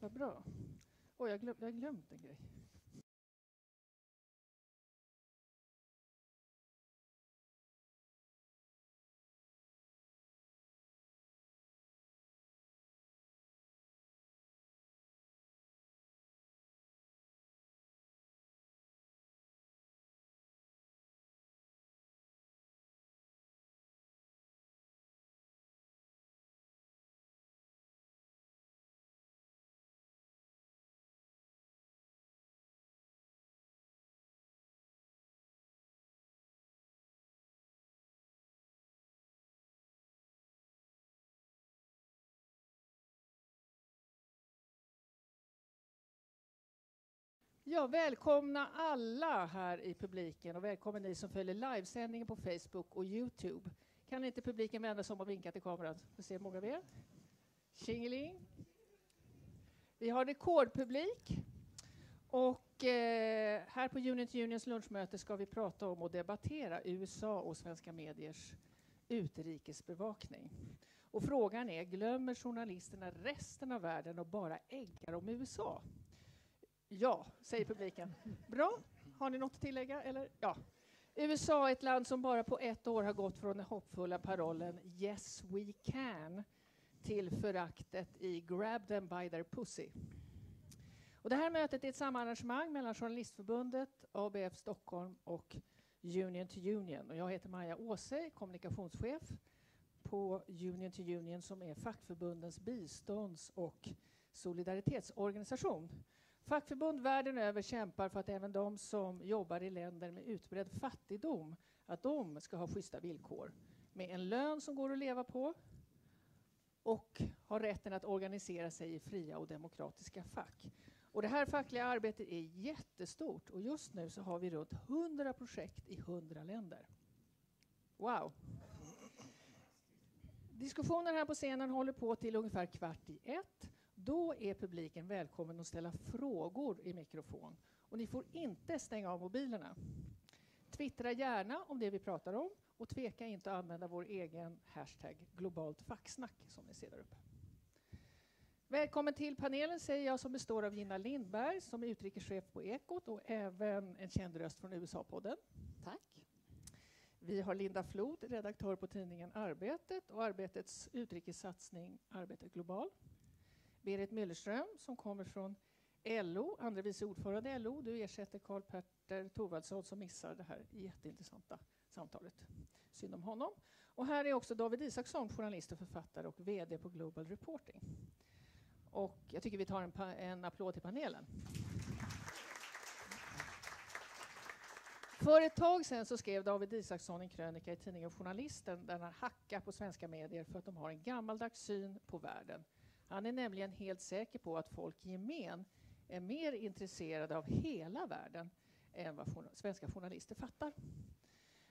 Vad bra. Oj, jag, glöm, jag har glömt en grej. Ja, välkomna alla här i publiken och välkommen ni som följer livesändningen på Facebook och Youtube. Kan inte publiken vända sig om och vinka till kameran? Vi ser hur många vi är. Tjingeling. Vi har rekordpublik. Och eh, här på Unit Unions lunchmöte ska vi prata om och debattera USA och svenska mediers utrikesbevakning. Och frågan är, glömmer journalisterna resten av världen och bara äggar om USA? Ja, säger publiken. Bra. Har ni något att tillägga? Eller? Ja. USA är ett land som bara på ett år har gått från den hoppfulla parollen Yes we can till föraktet i Grab them by their pussy. Och det här mötet är ett samarrangemang mellan Journalistförbundet, ABF Stockholm och Union to Union. Och jag heter Maja Åse, kommunikationschef på Union to Union som är fackförbundens bistånds och solidaritetsorganisation. Fackförbund världen över kämpar för att även de som jobbar i länder med utbredd fattigdom, att de ska ha schyssta villkor med en lön som går att leva på och har rätten att organisera sig i fria och demokratiska fack. Och det här fackliga arbetet är jättestort och just nu så har vi runt 100 projekt i 100 länder. Wow! Diskussionen här på scenen håller på till ungefär kvart i ett. Då är publiken välkommen att ställa frågor i mikrofon. Och ni får inte stänga av mobilerna. Twittra gärna om det vi pratar om och tveka inte att använda vår egen hashtag globalt facksnack som ni ser där uppe. Välkommen till panelen säger jag som består av Gina Lindberg som är utrikeschef på Ekot och även en känd röst från USA-podden. Tack. Vi har Linda Flod, redaktör på tidningen Arbetet och Arbetets utrikessatsning Arbetet Global. Berit Müllerström som kommer från LO, andre vice ordförande i LO. Du ersätter Karl Petter Thorwaldsson, som missar det här jätteintressanta samtalet. Synd om honom. Och här är också David Isaksson, journalist och författare och VD på Global Reporting. Och jag tycker vi tar en, en applåd till panelen. För ett tag sedan så skrev David Isaksson en krönika i tidningen Journalisten där han hackar på svenska medier för att de har en gammaldags syn på världen han är nämligen helt säker på att folk i gemen är mer intresserade av hela världen än vad svenska journalister fattar.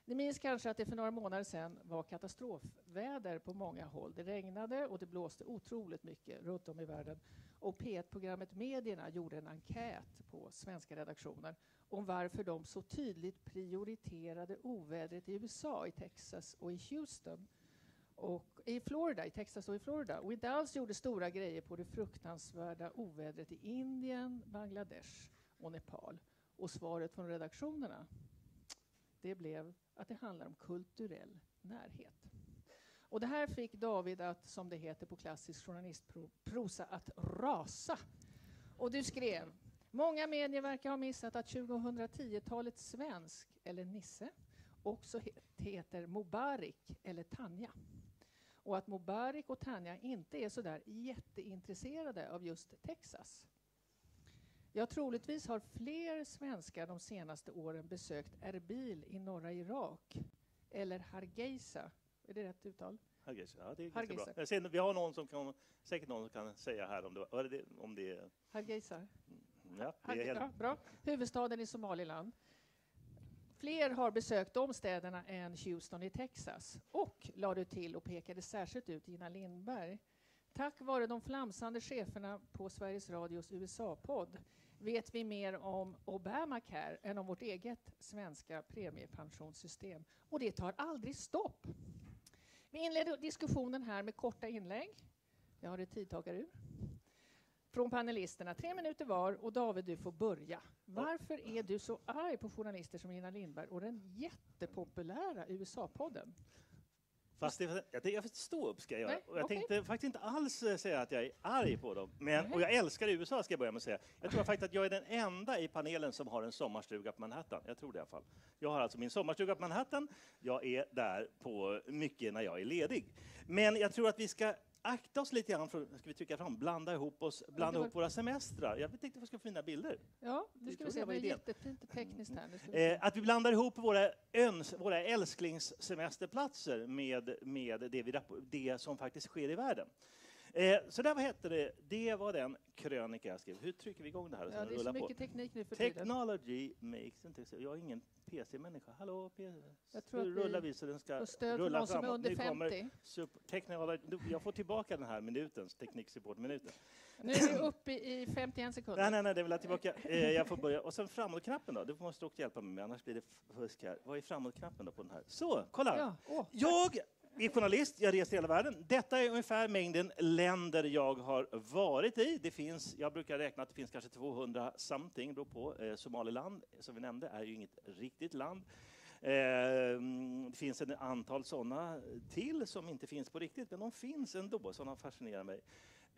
Ni minns kanske att det för några månader sedan var katastrofväder på många håll. Det regnade och det blåste otroligt mycket runt om i världen. Och P1-programmet Medierna gjorde en enkät på svenska redaktioner om varför de så tydligt prioriterade ovädret i USA, i Texas och i Houston och i Florida, i Texas och i Florida. Och inte alls gjorde stora grejer på det fruktansvärda ovädret i Indien, Bangladesh och Nepal. Och svaret från redaktionerna, det blev att det handlar om kulturell närhet. Och det här fick David att, som det heter på klassisk journalistprosa, att rasa. Och du skrev, många medier verkar ha missat att 2010-talets svensk, eller Nisse, också heter Mubarik eller Tanja och att Mubarak och Tanja inte är så där jätteintresserade av just Texas. Ja, troligtvis har fler svenskar de senaste åren besökt Erbil i norra Irak eller Hargeisa. Är det rätt uttal? Hargeisa, ja det är ganska bra. Ser, vi har någon som kan, säkert någon som kan säga här om det, om det Hargeisa? Mm, ja, det är helt... ja, bra. Huvudstaden i Somaliland. Fler har besökt de städerna än Houston i Texas. Och, lade du till och pekade särskilt ut Gina Lindberg. Tack vare de flamsande cheferna på Sveriges Radios USA-podd vet vi mer om Obamacare än om vårt eget svenska premiepensionssystem. Och det tar aldrig stopp. Vi inleder diskussionen här med korta inlägg. Jag har ett tidtagarur från panelisterna. Tre minuter var och David, du får börja. Varför är du så arg på journalister som Gina Lindberg och den jättepopulära USA-podden? Fast det, jag, jag stå upp ska jag göra. Och jag okay. tänkte faktiskt inte alls eh, säga att jag är arg på dem. Men, och jag älskar USA ska jag börja med att säga. Jag tror faktiskt att jag är den enda i panelen som har en sommarstuga på Manhattan. Jag tror det i alla fall. Jag har alltså min sommarstuga på Manhattan. Jag är där på mycket när jag är ledig. Men jag tror att vi ska akta oss lite grann för, ska vi trycka fram, blanda ihop oss, blanda ihop våra semestrar. Jag tänkte att vi ska få fina bilder. Ja, nu ska vi se, det är jättefint tekniskt här. Eh, att vi blandar ihop våra, öns, våra älsklingssemesterplatser med, med det, vi, det som faktiskt sker i världen. Eh, så där, vad hette det? Det var den krönika jag skrev. Hur trycker vi igång det här? Ja, det är så mycket på? teknik nu för Technology tiden. makes inte Jag är ingen PC-människa. Hallå, PC. Jag tror nu rullar vi så den ska rulla framåt. Som är under 50. Super, jag får tillbaka den här tekniksupport-minuten. Nu är vi uppe i 51 sekunder. Nej, nej, nej, det vill jag tillbaka. Eh, jag får börja. Och sen framåtknappen då? Du måste också hjälpa mig med, annars blir det fusk här. Vad är framåtknappen då på den här? Så, kolla! Ja. Oh, jag är journalist, jag reser i hela världen. Detta är ungefär mängden länder jag har varit i. Det finns, jag brukar räkna att det finns kanske 200 something, beror på. Eh, Somaliland, som vi nämnde, är ju inget riktigt land. Eh, det finns ett antal sådana till som inte finns på riktigt, men de finns ändå, sådana fascinerar mig.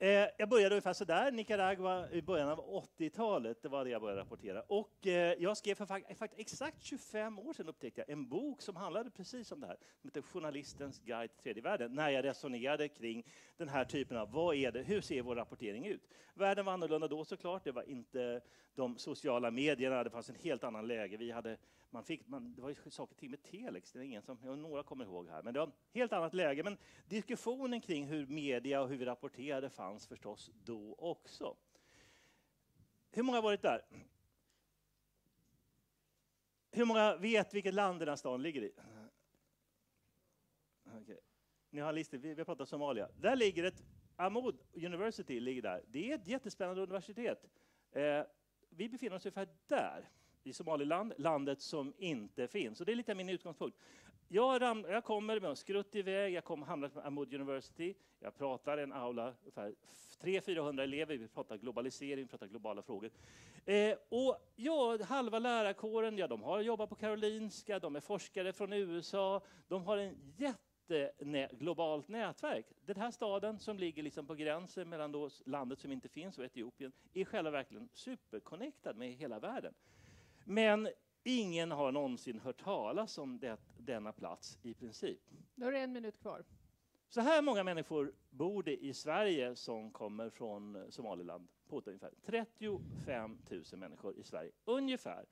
Eh, jag började ungefär sådär, Nicaragua i början av 80-talet, det var det jag började rapportera. Och eh, jag skrev för faktiskt exakt 25 år sedan upptäckte jag en bok som handlade precis om det här, som heter Journalistens guide till tredje världen, när jag resonerade kring den här typen av, vad är det, hur ser vår rapportering ut? Världen var annorlunda då såklart, det var inte de sociala medierna, det fanns en helt annan läge. Vi hade man fick, man, det var ju saker och ting med telex, det är ingen som, några kommer ihåg här, men det var ett helt annat läge. Men diskussionen kring hur media och hur vi rapporterade fanns förstås då också. Hur många har varit där? Hur många vet vilket land den här staden ligger i? Okay. Ni har listor, vi har pratat Somalia. Där ligger ett, Ahmad University ligger där. Det är ett jättespännande universitet. Eh, vi befinner oss ungefär där i Somaliland, landet som inte finns. Och det är lite min utgångspunkt. Jag, ram, jag kommer med en skrutt iväg, jag kommer hamna på Ahmad University, jag pratar en aula, ungefär 300-400 elever, vi pratar globalisering, vi pratar globala frågor. Eh, och ja, halva lärarkåren, ja, de har jobbat på Karolinska, de är forskare från USA, de har en jätteglobalt nätverk. Den här staden som ligger liksom på gränsen mellan då landet som inte finns och Etiopien är själva verkligen superconnectad med hela världen. Men ingen har någonsin hört talas om det, denna plats i princip. Nu har du en minut kvar. Så här många människor bor det i Sverige som kommer från Somaliland. På ungefär 35 000 människor i Sverige, ungefär.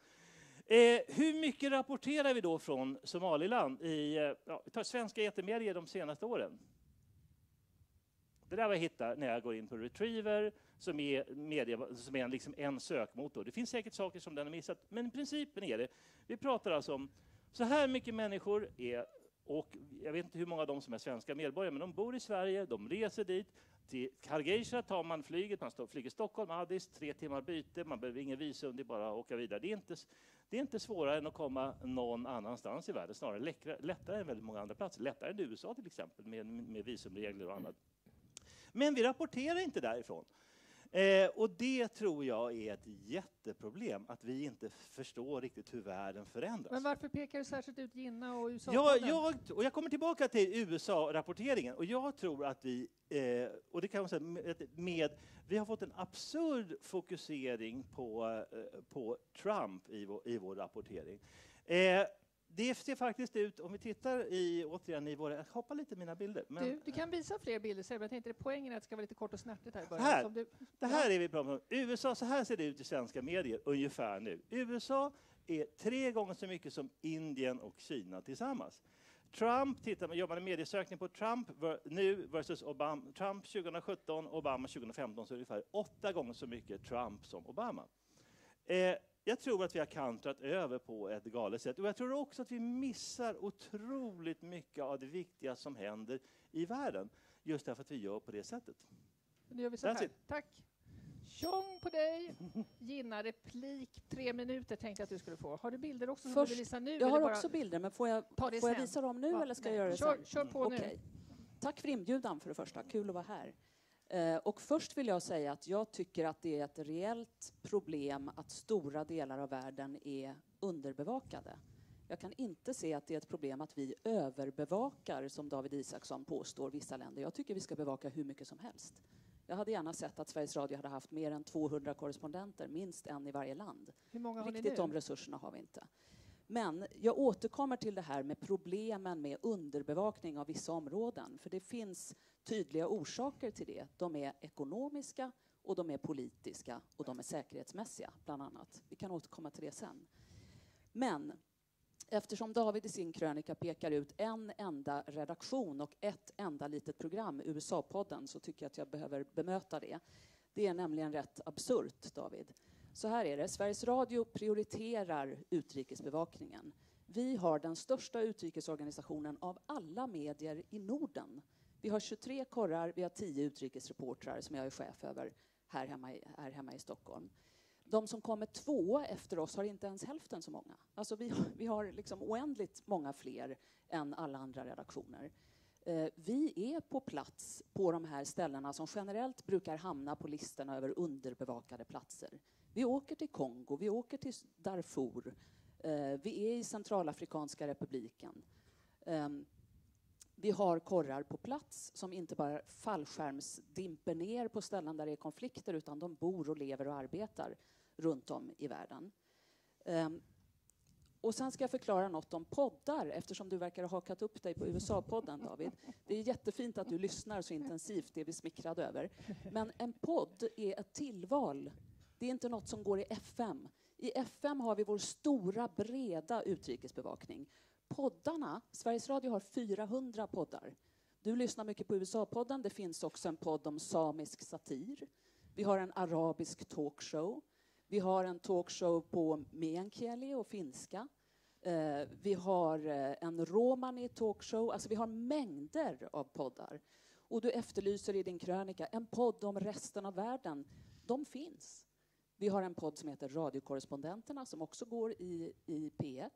Eh, hur mycket rapporterar vi då från Somaliland i eh, ja, svenska etermedier de senaste åren? Det där var jag hittar när jag går in på Retriever, som är, media, som är liksom en sökmotor. Det finns säkert saker som den har missat, men principen är det. Vi pratar alltså om så här mycket människor är, och jag vet inte hur många av dem som är svenska medborgare, men de bor i Sverige, de reser dit. Till Hargeisa tar man flyget, man flyger Stockholm, Addis, tre timmar byte, man behöver ingen visum, det är bara att åka vidare. Det är inte, det är inte svårare än att komma någon annanstans i världen, snarare lättare, lättare än väldigt många andra platser. Lättare än USA till exempel, med, med visumregler och annat. Men vi rapporterar inte därifrån. Eh, och det tror jag är ett jätteproblem, att vi inte förstår riktigt hur världen förändras. Men varför pekar du särskilt ut Gina och USA? Ja, jag, och jag kommer tillbaka till USA-rapporteringen och jag tror att vi, eh, och det kan man säga med, med, vi har fått en absurd fokusering på, eh, på Trump i vår, i vår rapportering. Det ser faktiskt ut, om vi tittar i, återigen i våra, hoppa lite mina bilder. Men, du, du kan visa fler bilder sen, men jag tänkte poängen är att det ska vara lite kort och snärtigt här i början. Här, du, det här ja. är vi pratar om. USA, så här ser det ut i svenska medier ungefär nu. USA är tre gånger så mycket som Indien och Kina tillsammans. Trump, tittar man jobbar med mediesökning på Trump nu versus Obama, Trump 2017, Obama 2015, så är det ungefär åtta gånger så mycket Trump som Obama. Eh, jag tror att vi har kantrat över på ett galet sätt. Och jag tror också att vi missar otroligt mycket av det viktiga som händer i världen. Just därför att vi gör på det sättet. Nu gör vi så här. Tack. Tjong på dig! Gina, replik tre minuter tänkte jag att du skulle få. Har du bilder också Först, som du visa nu? Jag har också bilder, men får jag, får jag visa dem nu ja, eller ska nej. jag göra det kör, sen? Kör på okay. nu. Tack för inbjudan för det första, kul att vara här. Eh, och först vill jag säga att jag tycker att det är ett reellt problem att stora delar av världen är underbevakade. Jag kan inte se att det är ett problem att vi överbevakar, som David Isaksson påstår, vissa länder. Jag tycker vi ska bevaka hur mycket som helst. Jag hade gärna sett att Sveriges Radio hade haft mer än 200 korrespondenter, minst en i varje land. Hur många har Riktigt ni nu? de resurserna har vi inte. Men jag återkommer till det här med problemen med underbevakning av vissa områden. För det finns tydliga orsaker till det. De är ekonomiska och de är politiska och de är säkerhetsmässiga, bland annat. Vi kan återkomma till det sen. Men eftersom David i sin krönika pekar ut en enda redaktion och ett enda litet program, USA-podden, så tycker jag att jag behöver bemöta det. Det är nämligen rätt absurt, David. Så här är det, Sveriges Radio prioriterar utrikesbevakningen. Vi har den största utrikesorganisationen av alla medier i Norden. Vi har 23 korrar, vi har 10 utrikesreportrar som jag är chef över här hemma i, här hemma i Stockholm. De som kommer två efter oss har inte ens hälften så många. Alltså vi, har, vi har liksom oändligt många fler än alla andra redaktioner. Eh, vi är på plats på de här ställena som generellt brukar hamna på listorna över underbevakade platser. Vi åker till Kongo, vi åker till Darfur, eh, vi är i Centralafrikanska republiken. Ehm, vi har korrar på plats som inte bara fallskärmsdimper ner på ställen där det är konflikter utan de bor och lever och arbetar runt om i världen. Ehm, och sen ska jag förklara något om poddar eftersom du verkar ha hakat upp dig på USA-podden, David. Det är jättefint att du lyssnar så intensivt, det är vi smickrade över. Men en podd är ett tillval det är inte något som går i FM. I FM har vi vår stora, breda utrikesbevakning. Poddarna, Sveriges Radio har 400 poddar. Du lyssnar mycket på USA-podden. Det finns också en podd om samisk satir. Vi har en arabisk talkshow. Vi har en talkshow på meänkieli och finska. Eh, vi har eh, en romani talkshow. Alltså vi har mängder av poddar. Och du efterlyser i din krönika en podd om resten av världen. De finns. Vi har en podd som heter Radiokorrespondenterna som också går i, i P1.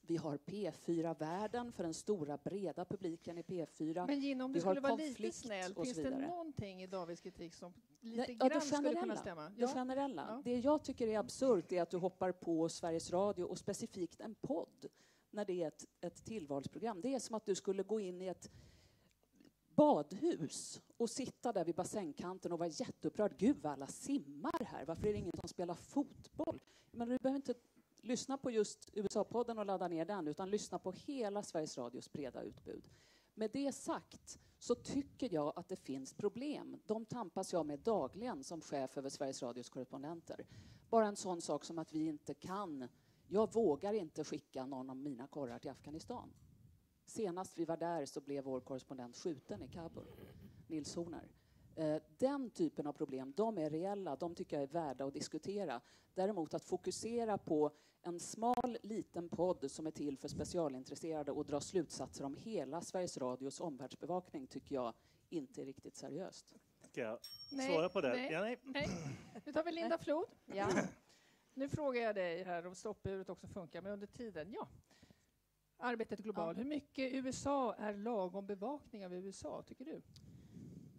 Vi har P4 Världen för den stora breda publiken i P4. Men Gina, om du skulle vara lite snäll, finns det någonting i Davids kritik som lite Nej, grann ja, skulle kunna stämma? Ja. Det generella. Ja. Det jag tycker är absurt är att du hoppar på Sveriges Radio och specifikt en podd när det är ett, ett tillvalsprogram. Det är som att du skulle gå in i ett badhus och sitta där vid bassängkanten och vara jätteupprörd. Gud vad alla simmar här, varför är det ingen som spelar fotboll? Men du behöver inte lyssna på just USA-podden och ladda ner den, utan lyssna på hela Sveriges Radios breda utbud. Med det sagt så tycker jag att det finns problem. De tampas jag med dagligen som chef över Sveriges Radios korrespondenter. Bara en sån sak som att vi inte kan, jag vågar inte skicka någon av mina korrar till Afghanistan. Senast vi var där så blev vår korrespondent skjuten i Kabul, Nils Horner. Eh, den typen av problem, de är reella, de tycker jag är värda att diskutera. Däremot att fokusera på en smal, liten podd som är till för specialintresserade och dra slutsatser om hela Sveriges Radios omvärldsbevakning tycker jag inte är riktigt seriöst. Ska jag nej, svara på det? Nej, ja, nej. nej. Nu tar vi Linda Flod. Ja. Nu frågar jag dig här om stoppuret också funkar, men under tiden, ja. Arbetet globalt. Ja. Hur mycket USA är lagom bevakning av USA, tycker du?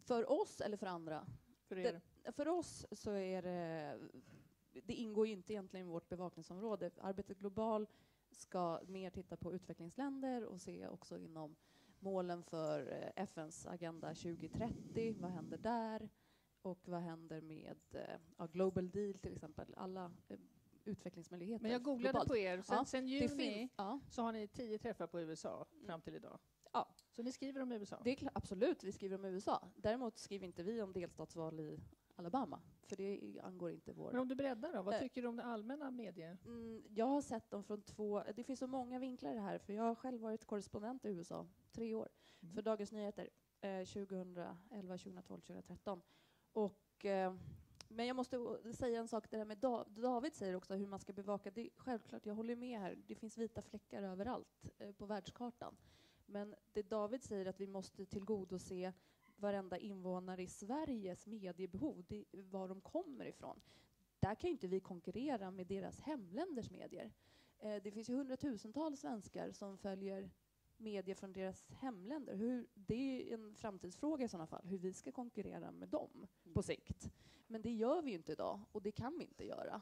För oss eller för andra? För, det, för oss så är det... Det ingår inte egentligen i vårt bevakningsområde. Arbetet global ska mer titta på utvecklingsländer och se också inom målen för eh, FNs Agenda 2030. Vad händer där? Och vad händer med ja, Global Deal till exempel? Alla eh, utvecklingsmöjligheter. Men jag googlade globalt. på er. Sen, ja, sen juni ja. så har ni tio träffar på USA fram till idag. Ja. Så ni skriver om USA? Det är absolut, vi skriver om USA. Däremot skriver inte vi om delstatsval i Alabama, för det angår inte vår... Men om du breddar då, vad äh, tycker du om det allmänna medier? Mm, jag har sett dem från två... Det finns så många vinklar i det här, för jag har själv varit korrespondent i USA tre år mm. för Dagens Nyheter eh, 2011, 2012, 2013. Och eh, men jag måste säga en sak, det där med David säger också hur man ska bevaka. Det självklart, jag håller med här. Det finns vita fläckar överallt eh, på världskartan. Men det David säger att vi måste tillgodose varenda invånare i Sveriges mediebehov, det, var de kommer ifrån. Där kan ju inte vi konkurrera med deras hemländers medier. Eh, det finns ju hundratusentals svenskar som följer medier från deras hemländer. Hur, det är en framtidsfråga i sådana fall, hur vi ska konkurrera med dem mm. på sikt. Men det gör vi inte idag och det kan vi inte göra.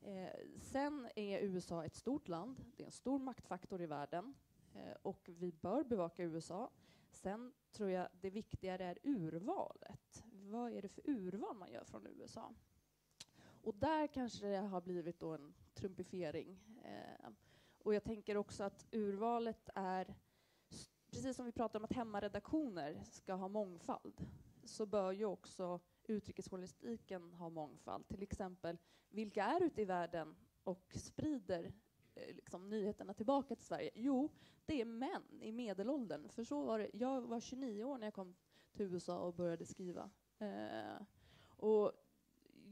Eh, sen är USA ett stort land, det är en stor maktfaktor i världen eh, och vi bör bevaka USA. Sen tror jag det viktigare är urvalet. Vad är det för urval man gör från USA? Och där kanske det har blivit då en trumpifiering. Eh, och jag tänker också att urvalet är, precis som vi pratar om att hemmaredaktioner ska ha mångfald, så bör ju också utrikesjournalistiken ha mångfald. Till exempel, vilka är ute i världen och sprider eh, liksom, nyheterna tillbaka till Sverige? Jo, det är män i medelåldern. För så var det. Jag var 29 år när jag kom till USA och började skriva. Eh, och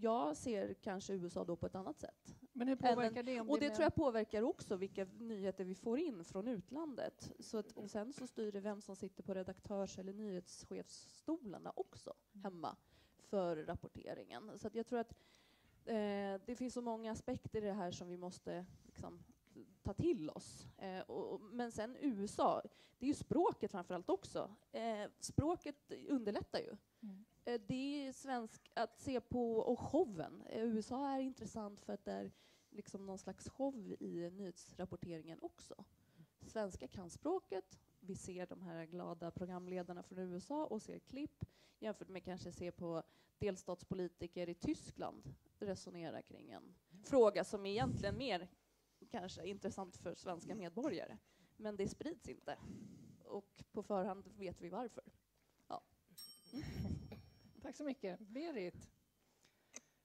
jag ser kanske USA då på ett annat sätt. Men hur påverkar det? Och det, det tror jag påverkar också vilka nyheter vi får in från utlandet. Så att, och sen så styr det vem som sitter på redaktörs eller nyhetschefsstolarna också mm. hemma för rapporteringen. Så jag tror att eh, det finns så många aspekter i det här som vi måste liksom, ta till oss. Eh, och, men sen USA, det är ju språket framför allt också. Eh, språket underlättar ju. Mm. Eh, det är svensk att se på, och showen. Eh, USA är intressant för att det är liksom någon slags show i nyhetsrapporteringen också. Svenska kan språket, vi ser de här glada programledarna från USA och ser klipp jämfört med kanske se på delstatspolitiker i Tyskland resonera kring en fråga som egentligen mer kanske intressant för svenska medborgare. Men det sprids inte. Och på förhand vet vi varför. Ja. Mm. Tack så mycket. Berit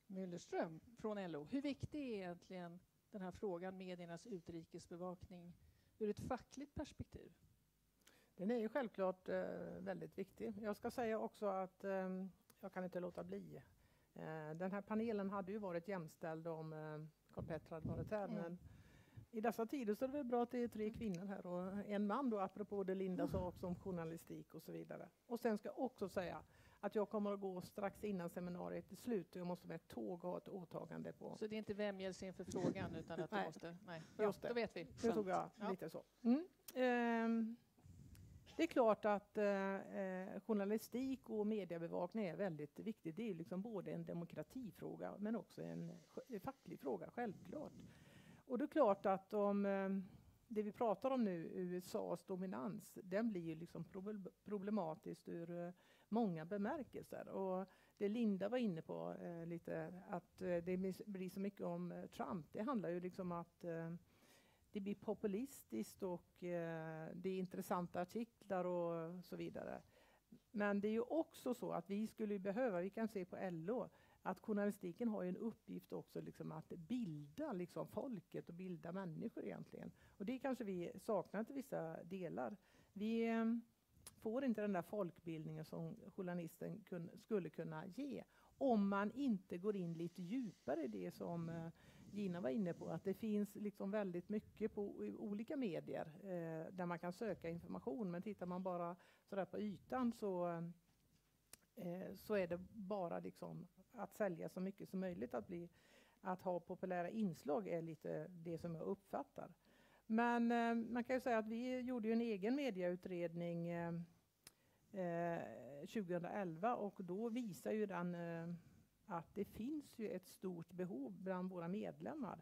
Müllerström från LO. Hur viktig är egentligen den här frågan, mediernas utrikesbevakning, ur ett fackligt perspektiv? Den är ju självklart eh, väldigt viktig. Jag ska säga också att eh, jag kan inte låta bli. Eh, den här panelen hade ju varit jämställd om eh, Carl Petter hade varit här, mm. men i dessa tider så är det väl bra att det är tre kvinnor här och en man då, apropå det Linda sa också om journalistik och så vidare. Och sen ska jag också säga att jag kommer att gå strax innan seminariet är slut och jag måste med ett tåg ha ett åtagande på. Så det är inte vem ger inför frågan utan att du måste? Nej, bra, Just det. då vet vi. Nu tog jag ja. lite så. Mm. Um, det är klart att eh, eh, journalistik och mediebevakning är väldigt viktigt. Det är liksom både en demokratifråga men också en facklig fråga, självklart. Och det är klart att om eh, det vi pratar om nu, USAs dominans, den blir ju liksom problematisk ur eh, många bemärkelser. Och det Linda var inne på eh, lite, att eh, det blir så mycket om Trump, det handlar ju liksom att eh, det blir populistiskt och eh, det är intressanta artiklar och så vidare. Men det är ju också så att vi skulle behöva, vi kan se på LO, att journalistiken har en uppgift också liksom att bilda liksom folket och bilda människor egentligen. Och det kanske vi saknar till vissa delar. Vi eh, får inte den där folkbildningen som journalisten kun, skulle kunna ge om man inte går in lite djupare i det som eh, Gina var inne på, att det finns liksom väldigt mycket på olika medier eh, där man kan söka information. Men tittar man bara sådär på ytan så, eh, eh, så är det bara liksom att sälja så mycket som möjligt. Att, bli, att ha populära inslag är lite det som jag uppfattar. Men eh, man kan ju säga att vi gjorde en egen mediautredning eh, eh, 2011 och då visar ju den eh, att det finns ju ett stort behov bland våra medlemmar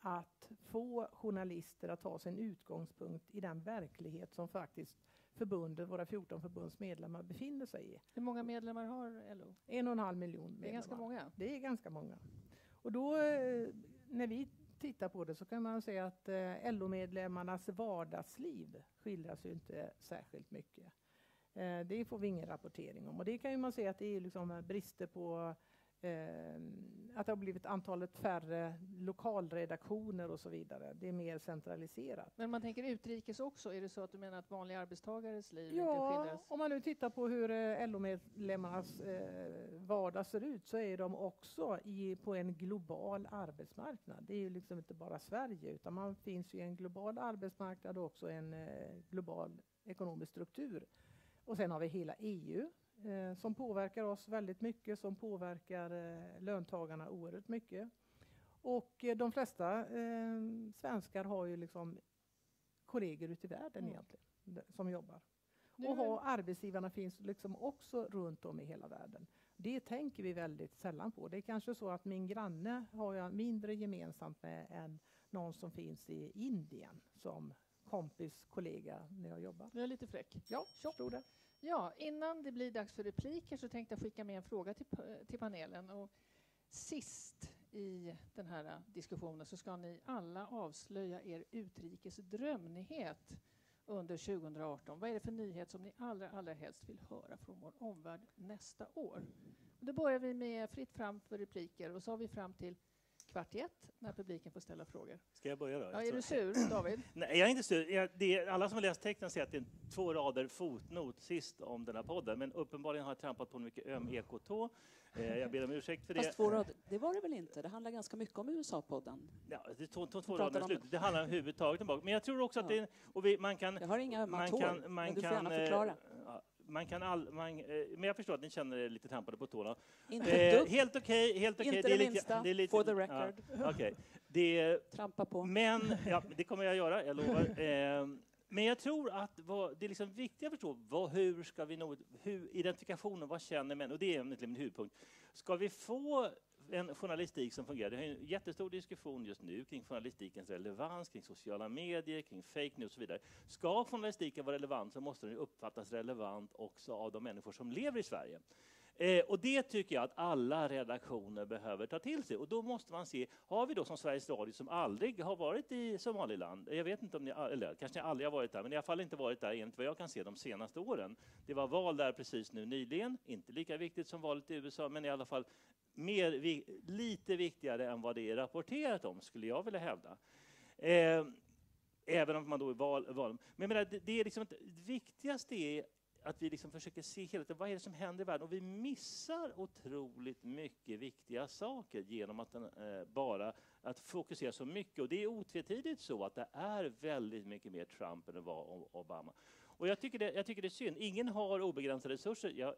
att få journalister att ta sin utgångspunkt i den verklighet som faktiskt förbundet, våra 14 förbunds medlemmar befinner sig i. Hur många medlemmar har LO? En och en halv miljon medlemmar. Det är ganska många. Det är ganska många. Och då, eh, när vi tittar på det så kan man säga att eh, LO-medlemmarnas vardagsliv skildras ju inte särskilt mycket. Eh, det får vi ingen rapportering om. Och det kan ju man se att det är liksom brister på att det har blivit antalet färre lokalredaktioner och så vidare. Det är mer centraliserat. Men man tänker utrikes också, är det så att du menar att vanliga arbetstagares liv ja, inte skildras? om man nu tittar på hur eh, LO-medlemmarnas eh, vardag ser ut så är de också i, på en global arbetsmarknad. Det är ju liksom inte bara Sverige utan man finns i en global arbetsmarknad och också en eh, global ekonomisk struktur. Och sen har vi hela EU eh, som påverkar oss väldigt mycket, som påverkar eh, löntagarna oerhört mycket. Och eh, de flesta eh, svenskar har ju liksom kollegor ute i världen mm. egentligen som jobbar. Och ha arbetsgivarna finns liksom också runt om i hela världen. Det tänker vi väldigt sällan på. Det är kanske så att min granne har jag mindre gemensamt med än någon som finns i Indien som kompis, kollega när jag jobbar. Du är lite fräck. Ja, förstod det. Ja, innan det blir dags för repliker så tänkte jag skicka med en fråga till, eh, till panelen. Och sist i den här eh, diskussionen så ska ni alla avslöja er utrikes drömnyhet under 2018. Vad är det för nyhet som ni allra, allra helst vill höra från vår omvärld nästa år? då börjar vi med fritt fram för repliker och så har vi fram till kvart i ett när publiken får ställa frågor. Ska jag börja då? Ja, är du sur, David? Nej, jag är inte sur. Jag, det är, alla som har läst texten säger att det är två rader fotnot sist om den här podden, men uppenbarligen har jag trampat på en mycket öm ekotå. Eh, jag ber om ursäkt för det. Fast två rader, det var det väl inte? Det handlar ganska mycket om USA-podden. Ja, det tog, tog två rader slut. Det handlar överhuvudtaget om Men jag tror också ja. att det... Och vi, man kan... Jag har inga ömma tår, kan, man men du får kan, gärna förklara. Man kan all, man, eh, men jag förstår att ni känner er lite trampade på tårna. Inte eh, helt okej, okay, helt okej. Okay. Inte det, det minsta, det är lite, for the record. Ja, okay. det, Trampa på. Men, ja, det kommer jag göra, jag lovar. Eh, men jag tror att vad, det är liksom viktigt att förstå vad, hur ska vi nå, hur, identifikationen, vad känner män? Och det är min huvudpunkt. Ska vi få en journalistik som fungerar. Det är en jättestor diskussion just nu kring journalistikens relevans, kring sociala medier, kring fake news och så vidare. Ska journalistiken vara relevant så måste den uppfattas relevant också av de människor som lever i Sverige. Eh, och det tycker jag att alla redaktioner behöver ta till sig. Och då måste man se, har vi då som Sveriges Radio som aldrig har varit i Somaliland, jag vet inte om ni, eller kanske ni aldrig har varit där, men i alla fall inte varit där enligt vad jag kan se de senaste åren. Det var val där precis nu nyligen, inte lika viktigt som valet i USA, men i alla fall mer, lite viktigare än vad det är rapporterat om, skulle jag vilja hävda. Eh, även om man då är val... val. Men menar, det, det, är liksom, det viktigaste är att vi liksom försöker se hela tiden, vad är det som händer i världen? Och vi missar otroligt mycket viktiga saker genom att den, eh, bara att fokusera så mycket. Och det är otvetydigt så att det är väldigt mycket mer Trump än det var Obama. Och jag tycker det, jag tycker det är synd. Ingen har obegränsade resurser. Jag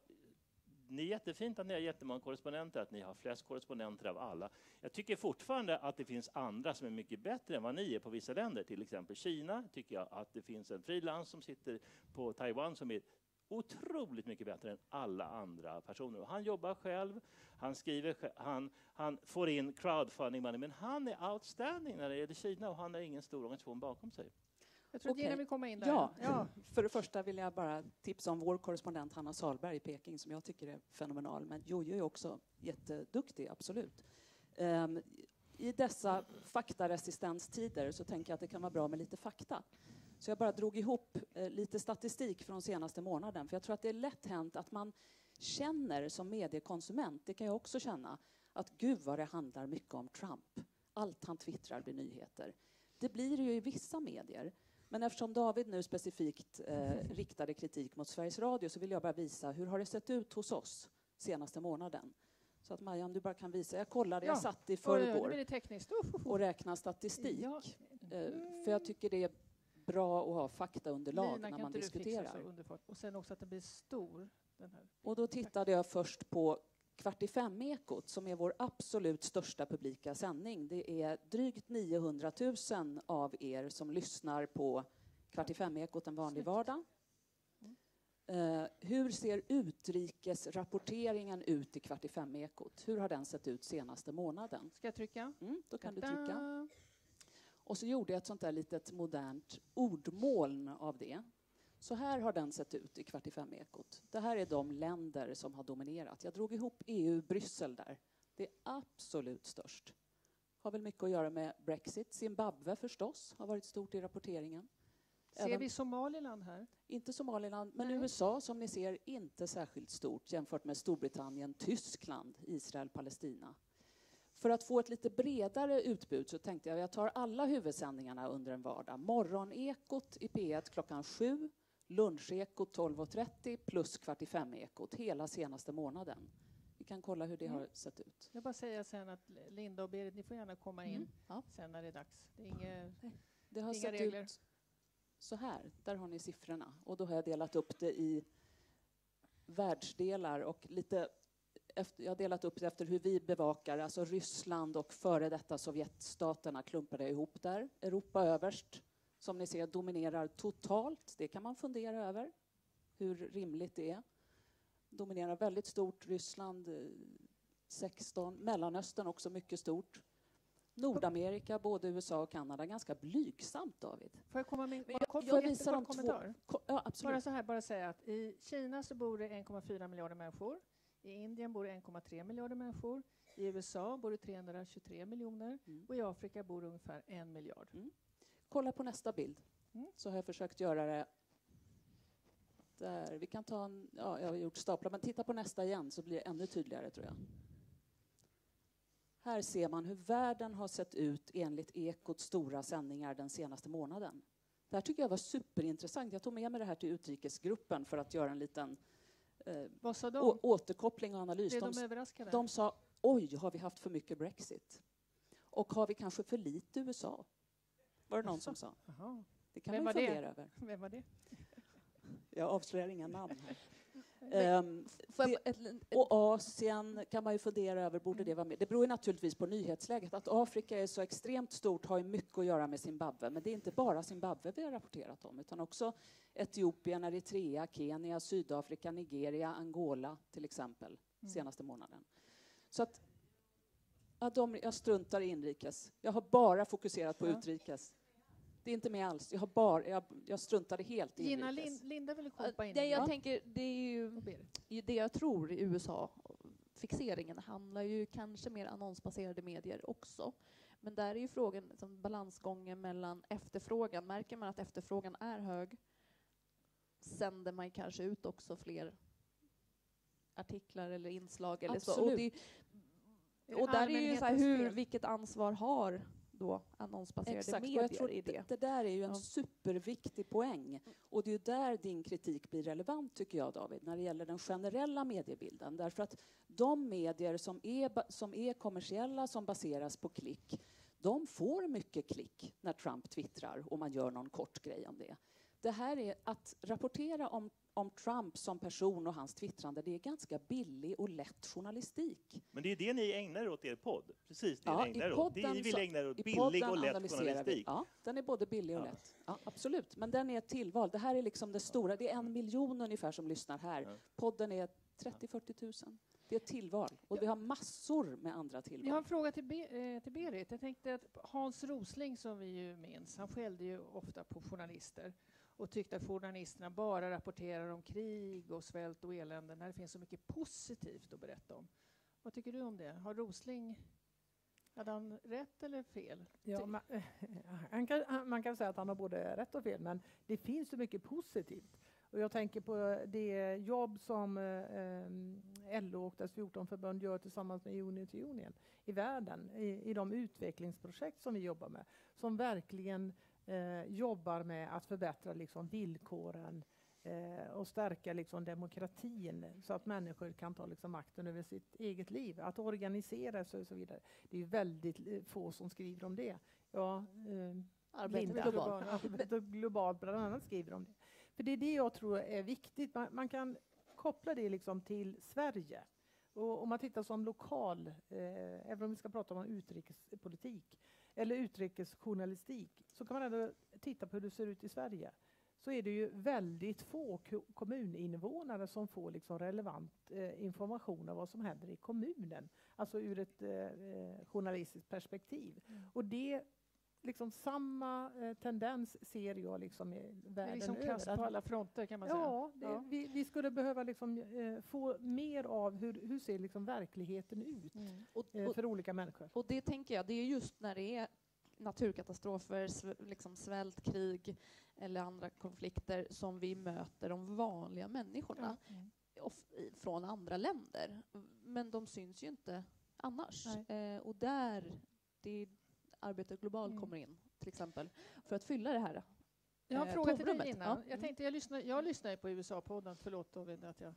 det är jättefint att ni har jättemånga korrespondenter, att ni har flest korrespondenter av alla. Jag tycker fortfarande att det finns andra som är mycket bättre än vad ni är på vissa länder. Till exempel Kina tycker jag att det finns en frilans som sitter på Taiwan som är otroligt mycket bättre än alla andra personer. Han jobbar själv, han skriver han, han får in crowdfunding money, men han är outstanding när det gäller Kina och han har ingen stor organisation bakom sig. Jag tror okay. Gina vill komma in där. Ja. ja. För det första vill jag bara tipsa om vår korrespondent Hanna Salberg i Peking som jag tycker är fenomenal. Men Jojo är också jätteduktig, absolut. Um, I dessa faktaresistens-tider så tänker jag att det kan vara bra med lite fakta. Så jag bara drog ihop eh, lite statistik från senaste månaden. För jag tror att det är lätt hänt att man känner som mediekonsument, det kan jag också känna, att gud vad det handlar mycket om Trump. Allt han twittrar blir nyheter. Det blir det ju i vissa medier. Men eftersom David nu specifikt eh, riktade kritik mot Sveriges Radio så vill jag bara visa hur har det sett ut hos oss senaste månaden. Så att Maja, om du bara kan visa. Jag kollade, ja. jag satt i förrgår och räknade statistik. Ja. Eh, för jag tycker det är bra att ha faktaunderlag Lina, när man diskuterar. Och sen också att den blir stor. Och då tittade jag först på Kvart i fem-ekot, som är vår absolut största publika sändning. Det är drygt 900 000 av er som lyssnar på Kvart i fem-ekot en vanlig vardag. Uh, hur ser utrikesrapporteringen ut i Kvart i fem-ekot? Hur har den sett ut senaste månaden? Ska jag trycka? Mm, då kan du trycka. Och så gjorde jag ett sånt där litet modernt ordmoln av det. Så här har den sett ut i Kvart i fem-ekot. Det här är de länder som har dominerat. Jag drog ihop EU-Bryssel där. Det är absolut störst. Har väl mycket att göra med Brexit. Zimbabwe förstås har varit stort i rapporteringen. Ser Även, vi Somaliland här? Inte Somaliland, men Nej. USA som ni ser inte särskilt stort jämfört med Storbritannien, Tyskland, Israel, Palestina. För att få ett lite bredare utbud så tänkte jag att jag tar alla huvudsändningarna under en vardag. Morgonekot i P1 klockan sju, Lunchekot 12.30 plus kvart i fem-ekot hela senaste månaden. Vi kan kolla hur det mm. har sett ut. Jag bara säga sen att Linda och Berit, ni får gärna komma in mm. ja. sen när det är dags. Det, är inga, det har sett regler. ut så här. Där har ni siffrorna. Och då har jag delat upp det i världsdelar och lite efter, jag har delat upp det efter hur vi bevakar, alltså Ryssland och före detta Sovjetstaterna klumpade jag ihop där. Europa överst, som ni ser dominerar totalt. Det kan man fundera över, hur rimligt det är. Dominerar väldigt stort, Ryssland 16, eh, Mellanöstern också mycket stort. Nordamerika, både USA och Kanada, ganska blygsamt, David. Får jag komma med bara kort, jag visa dem kommentar? Två, ja, absolut. Bara så här, bara säga att i Kina så bor det 1,4 miljarder människor. I Indien bor det 1,3 miljarder människor. I USA bor det 323 miljoner mm. och i Afrika bor det ungefär en miljard. Mm. Kolla på nästa bild. Mm. Så har jag försökt göra det där. Vi kan ta en, ja, jag har gjort staplar, men titta på nästa igen så blir det ännu tydligare tror jag. Här ser man hur världen har sett ut enligt Ekots stora sändningar den senaste månaden. Det här tycker jag var superintressant. Jag tog med mig det här till utrikesgruppen för att göra en liten eh, återkoppling och analys. Blev de, de överraskade? De sa oj, har vi haft för mycket Brexit? Och har vi kanske för lite USA? Var det någon som sa. Aha. Det kan Vem man fundera det? över. Vem var det? Jag avslöjar inga namn. Här. Um, det, och Asien kan man ju fundera över, borde det vara med? Det beror naturligtvis på nyhetsläget. Att Afrika är så extremt stort har ju mycket att göra med Zimbabwe, men det är inte bara Zimbabwe vi har rapporterat om, utan också Etiopien, Eritrea, Kenya, Sydafrika, Nigeria, Angola till exempel, mm. senaste månaden. Så att, ja, de, jag struntar i inrikes. Jag har bara fokuserat på utrikes. Det är inte med alls. Jag, har bara, jag, jag struntade helt i Gina, Lin, Linda vill komma in. Det jag ja. tänker, det är ju det jag tror i USA. Fixeringen handlar ju kanske mer annonsbaserade medier också. Men där är ju frågan liksom, balansgången mellan efterfrågan. Märker man att efterfrågan är hög sänder man kanske ut också fler artiklar eller inslag eller Absolut. så. Och, det, och där är ju så här, hur, vilket ansvar har då annonsbaserade Exakt, medier jag tror i det. Det där är ju en ja. superviktig poäng. Och det är där din kritik blir relevant, tycker jag, David, när det gäller den generella mediebilden. Därför att de medier som är, som är kommersiella, som baseras på klick, de får mycket klick när Trump twittrar och man gör någon kort grej om det. Det här är att rapportera om om Trump som person och hans twittrande, det är ganska billig och lätt journalistik. Men det är det ni ägnar er åt i er podd? Precis det ja, ni ägnar er åt. Det ni vill ägna er åt billig och lätt journalistik. Vi, ja, den är både billig och ja. lätt. Ja, absolut, men den är ett tillval. Det här är liksom det stora. Det är en miljon ungefär som lyssnar här. Ja. Podden är 30-40 000. Det är ett tillval. Och vi har massor med andra tillval. Jag har en fråga till, Be eh, till Berit. Jag tänkte att Hans Rosling, som vi ju minns, han skällde ju ofta på journalister och tyckte att journalisterna bara rapporterar om krig och svält och elände när det finns så mycket positivt att berätta om. Vad tycker du om det? Har Rosling hade han rätt eller fel? Ja, man, han kan, man kan säga att han har både rätt och fel, men det finns så mycket positivt. Och jag tänker på det jobb som eh, LO och dess 14 förbund gör tillsammans med Unity Union i världen, i, i de utvecklingsprojekt som vi jobbar med, som verkligen eh, jobbar med att förbättra liksom, villkoren eh, och stärka liksom, demokratin så att människor kan ta liksom, makten över sitt eget liv. Att organisera sig och så vidare. Det är väldigt eh, få som skriver om det. Ja, eh, Arbete globalt. Arbete globalt bland annat skriver om det. För det är det jag tror är viktigt. Man, man kan koppla det liksom till Sverige. Och om man tittar som lokal, eh, även om vi ska prata om utrikespolitik, eller utrikesjournalistik, så kan man ändå titta på hur det ser ut i Sverige. Så är det ju väldigt få kommuninvånare som får liksom relevant eh, information om vad som händer i kommunen. Alltså ur ett eh, eh journalistiskt perspektiv. Mm. Och det liksom samma eh, tendens ser jag liksom i världen det är liksom kast på alla fronter kan man ja, säga. Det, Vi, vi, skulle behöva liksom, eh, få mer av hur, hur ser liksom verkligheten ut mm. och, eh, för olika människor. Och det tänker jag, det är just när det är naturkatastrofer, liksom svält, krig eller andra konflikter som vi möter de vanliga människorna mm. från andra länder. Men de syns ju inte annars. Eh, och där, det Arbetet globalt mm. kommer in, till exempel, för att fylla det här Jag har en eh, fråga till dig innan. Ja. Jag, tänkte, jag, lyssnar, jag lyssnar på USA-podden, förlåt David att jag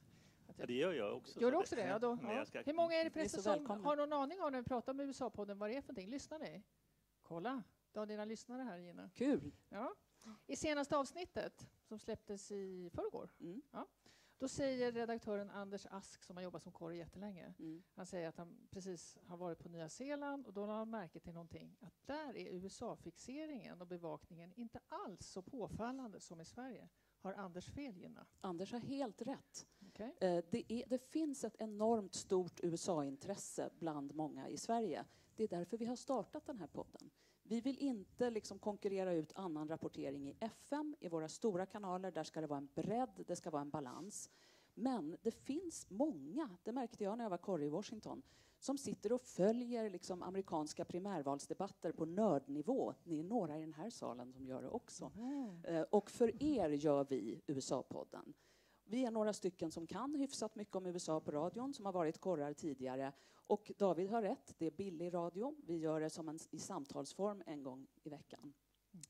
att jag... Ja, det gör jag också. Gör du också det? Ja, då, ja. Ska... Hur många är det förresten som har någon aning om när vi pratar om USA-podden vad det är för någonting? Lyssnar ni? Kolla, du har dina lyssnare här Gina. Kul! Ja. I senaste avsnittet, som släpptes i förrgår, mm. ja, Då säger redaktören Anders Ask, som har jobbat som korre jättelänge, mm. han säger att han precis har varit på Nya Zeeland och då har han märke till någonting, att där är USA-fixeringen och bevakningen inte alls så påfallande som i Sverige. Har Anders fel, Gina? Anders har helt rätt. Okay. Eh, det, är, det finns ett enormt stort USA-intresse bland många i Sverige. Det är därför vi har startat den här podden. Vi vill inte liksom konkurrera ut annan rapportering i FM, i våra stora kanaler. Där ska det vara en bredd, det ska vara en balans. Men det finns många, det märkte jag när jag var korre i Washington, som sitter och följer liksom amerikanska primärvalsdebatter på nördnivå. Ni är några i den här salen som gör det också. Mm. Och för er gör vi USA-podden. Vi är några stycken som kan hyfsat mycket om USA på radion, som har varit korrar tidigare. Och David har rätt, det är billig radio. Vi gör det som en, i samtalsform en gång i veckan.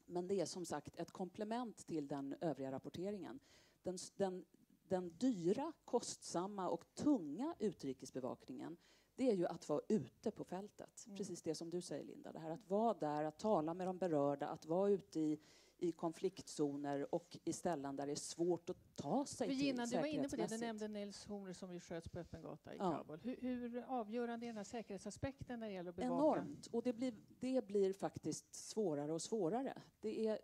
Men det är som sagt ett komplement till den övriga rapporteringen. Den, den, den dyra, kostsamma och tunga utrikesbevakningen det är ju att vara ute på fältet. Mm. Precis det som du säger, Linda. Det här att vara där, att tala med de berörda, att vara ute i, i konfliktzoner och i ställen där det är svårt att ta sig För Gina, till du var inne på det, du nämnde Nils Horner som ju sköts på öppen gata i ja. Kabul. Hur, hur avgörande är den här säkerhetsaspekten när det gäller att bevaka? Enormt, och det blir, det blir faktiskt svårare och svårare. Det, är,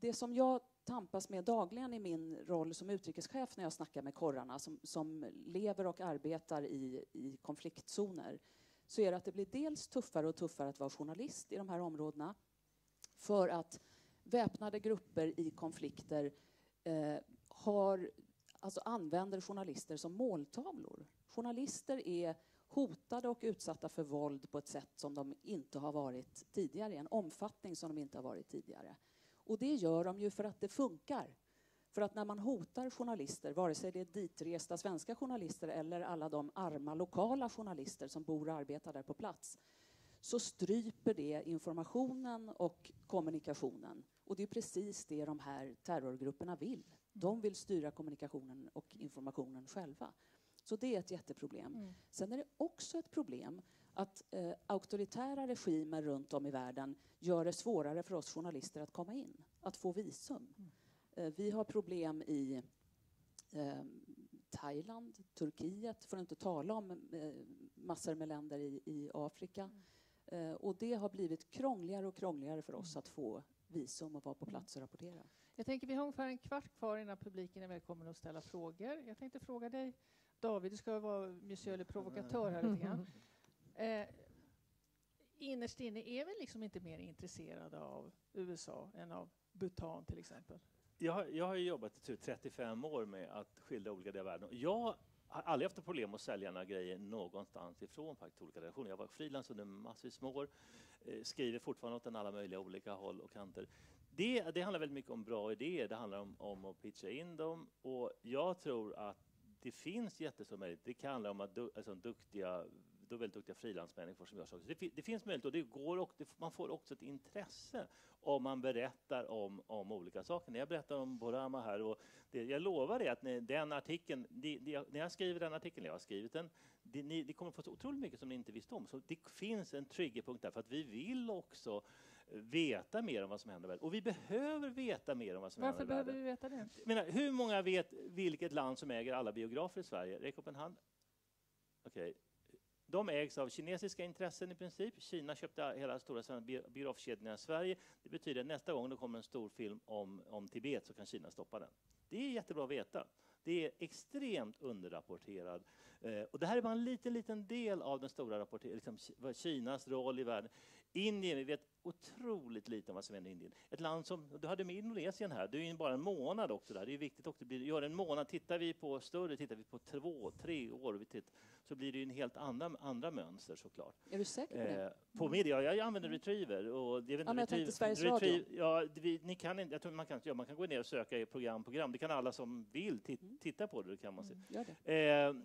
det som jag tampas med dagligen i min roll som utrikeschef när jag snackar med korrarna som, som lever och arbetar i, i konfliktzoner så är det att det blir dels tuffare och tuffare att vara journalist i de här områdena för att väpnade grupper i konflikter eh, har, alltså använder journalister som måltavlor. Journalister är hotade och utsatta för våld på ett sätt som de inte har varit tidigare, i en omfattning som de inte har varit tidigare. Och det gör de ju för att det funkar. För att när man hotar journalister, vare sig det är ditresta svenska journalister eller alla de arma lokala journalister som bor och arbetar där på plats, så stryper det informationen och kommunikationen. Och det är precis det de här terrorgrupperna vill. De vill styra kommunikationen och informationen själva. Så det är ett jätteproblem. Mm. Sen är det också ett problem att eh, auktoritära regimer runt om i världen gör det svårare för oss journalister att komma in, att få visum. Mm. Eh, vi har problem i eh, Thailand, Turkiet, för att inte tala om eh, massor med länder i, i Afrika. Mm. Eh, och det har blivit krångligare och krångligare för oss mm. att få visum och vara på mm. plats och rapportera. Jag tänker vi har ungefär en kvart kvar innan publiken är välkommen att ställa frågor. Jag tänkte fråga dig, David, du ska vara monsieur le provokatör här lite grann. Eh, innerst inne är vi liksom inte mer intresserade av USA än av Bhutan till exempel? Jag har, jag har jobbat i 35 år med att skildra olika delar av världen. Jag har aldrig haft problem att sälja några grejer någonstans ifrån faktiskt, olika redaktioner. Jag var frilans under massvis med år, Eh, skriver fortfarande åt alla möjliga olika håll och kanter. Det, det handlar väldigt mycket om bra idéer, det handlar om, om att pitcha in dem och jag tror att det finns jättestor möjlighet. Det kan handla om att du, alltså, duktiga då väldigt duktiga frilansmänniskor som gör saker. Det, det, finns möjlighet och det går och det, man får också ett intresse om man berättar om, om olika saker. När jag berättar om Borama här, och det, jag lovar er att när, den artikeln, det, när jag skriver den artikeln, jag har skrivit den, det, ni, det kommer få så otroligt mycket som ni inte visste om. Så det finns en triggerpunkt där, för att vi vill också veta mer om vad som händer i världen. Och vi behöver veta mer om vad som Varför händer i världen. Varför behöver vi veta det? Menar, hur många vet vilket land som äger alla biografer i Sverige? Räck upp en hand. Okej, okay. De ägs av kinesiska intressen i princip. Kina köpte hela stora biografkedjorna i Sverige. Det betyder att nästa gång det kommer en stor film om, om Tibet så kan Kina stoppa den. Det är jättebra att veta. Det är extremt underrapporterad. Eh, och det här är bara en liten, liten del av den stora rapporteringen, liksom Kinas roll i världen. Indien, vi vet otroligt lite om vad som händer i Indien. Ett land som, du hade med Indonesien här, det är ju bara en månad också där. Det är viktigt också, gör en månad, tittar vi på större, tittar vi på två, tre år, så blir det ju en helt andra, andra mönster såklart. Är du säker på det? Eh, på media, jag använder Retriever. Och det är ja, men jag tänkte Sveriges Radio. Ja, vi, ni kan inte, jag tror man kan, ja, man kan gå ner och söka i program, program. Det kan alla som vill mm. titta på det, det kan man se. Mm, eh,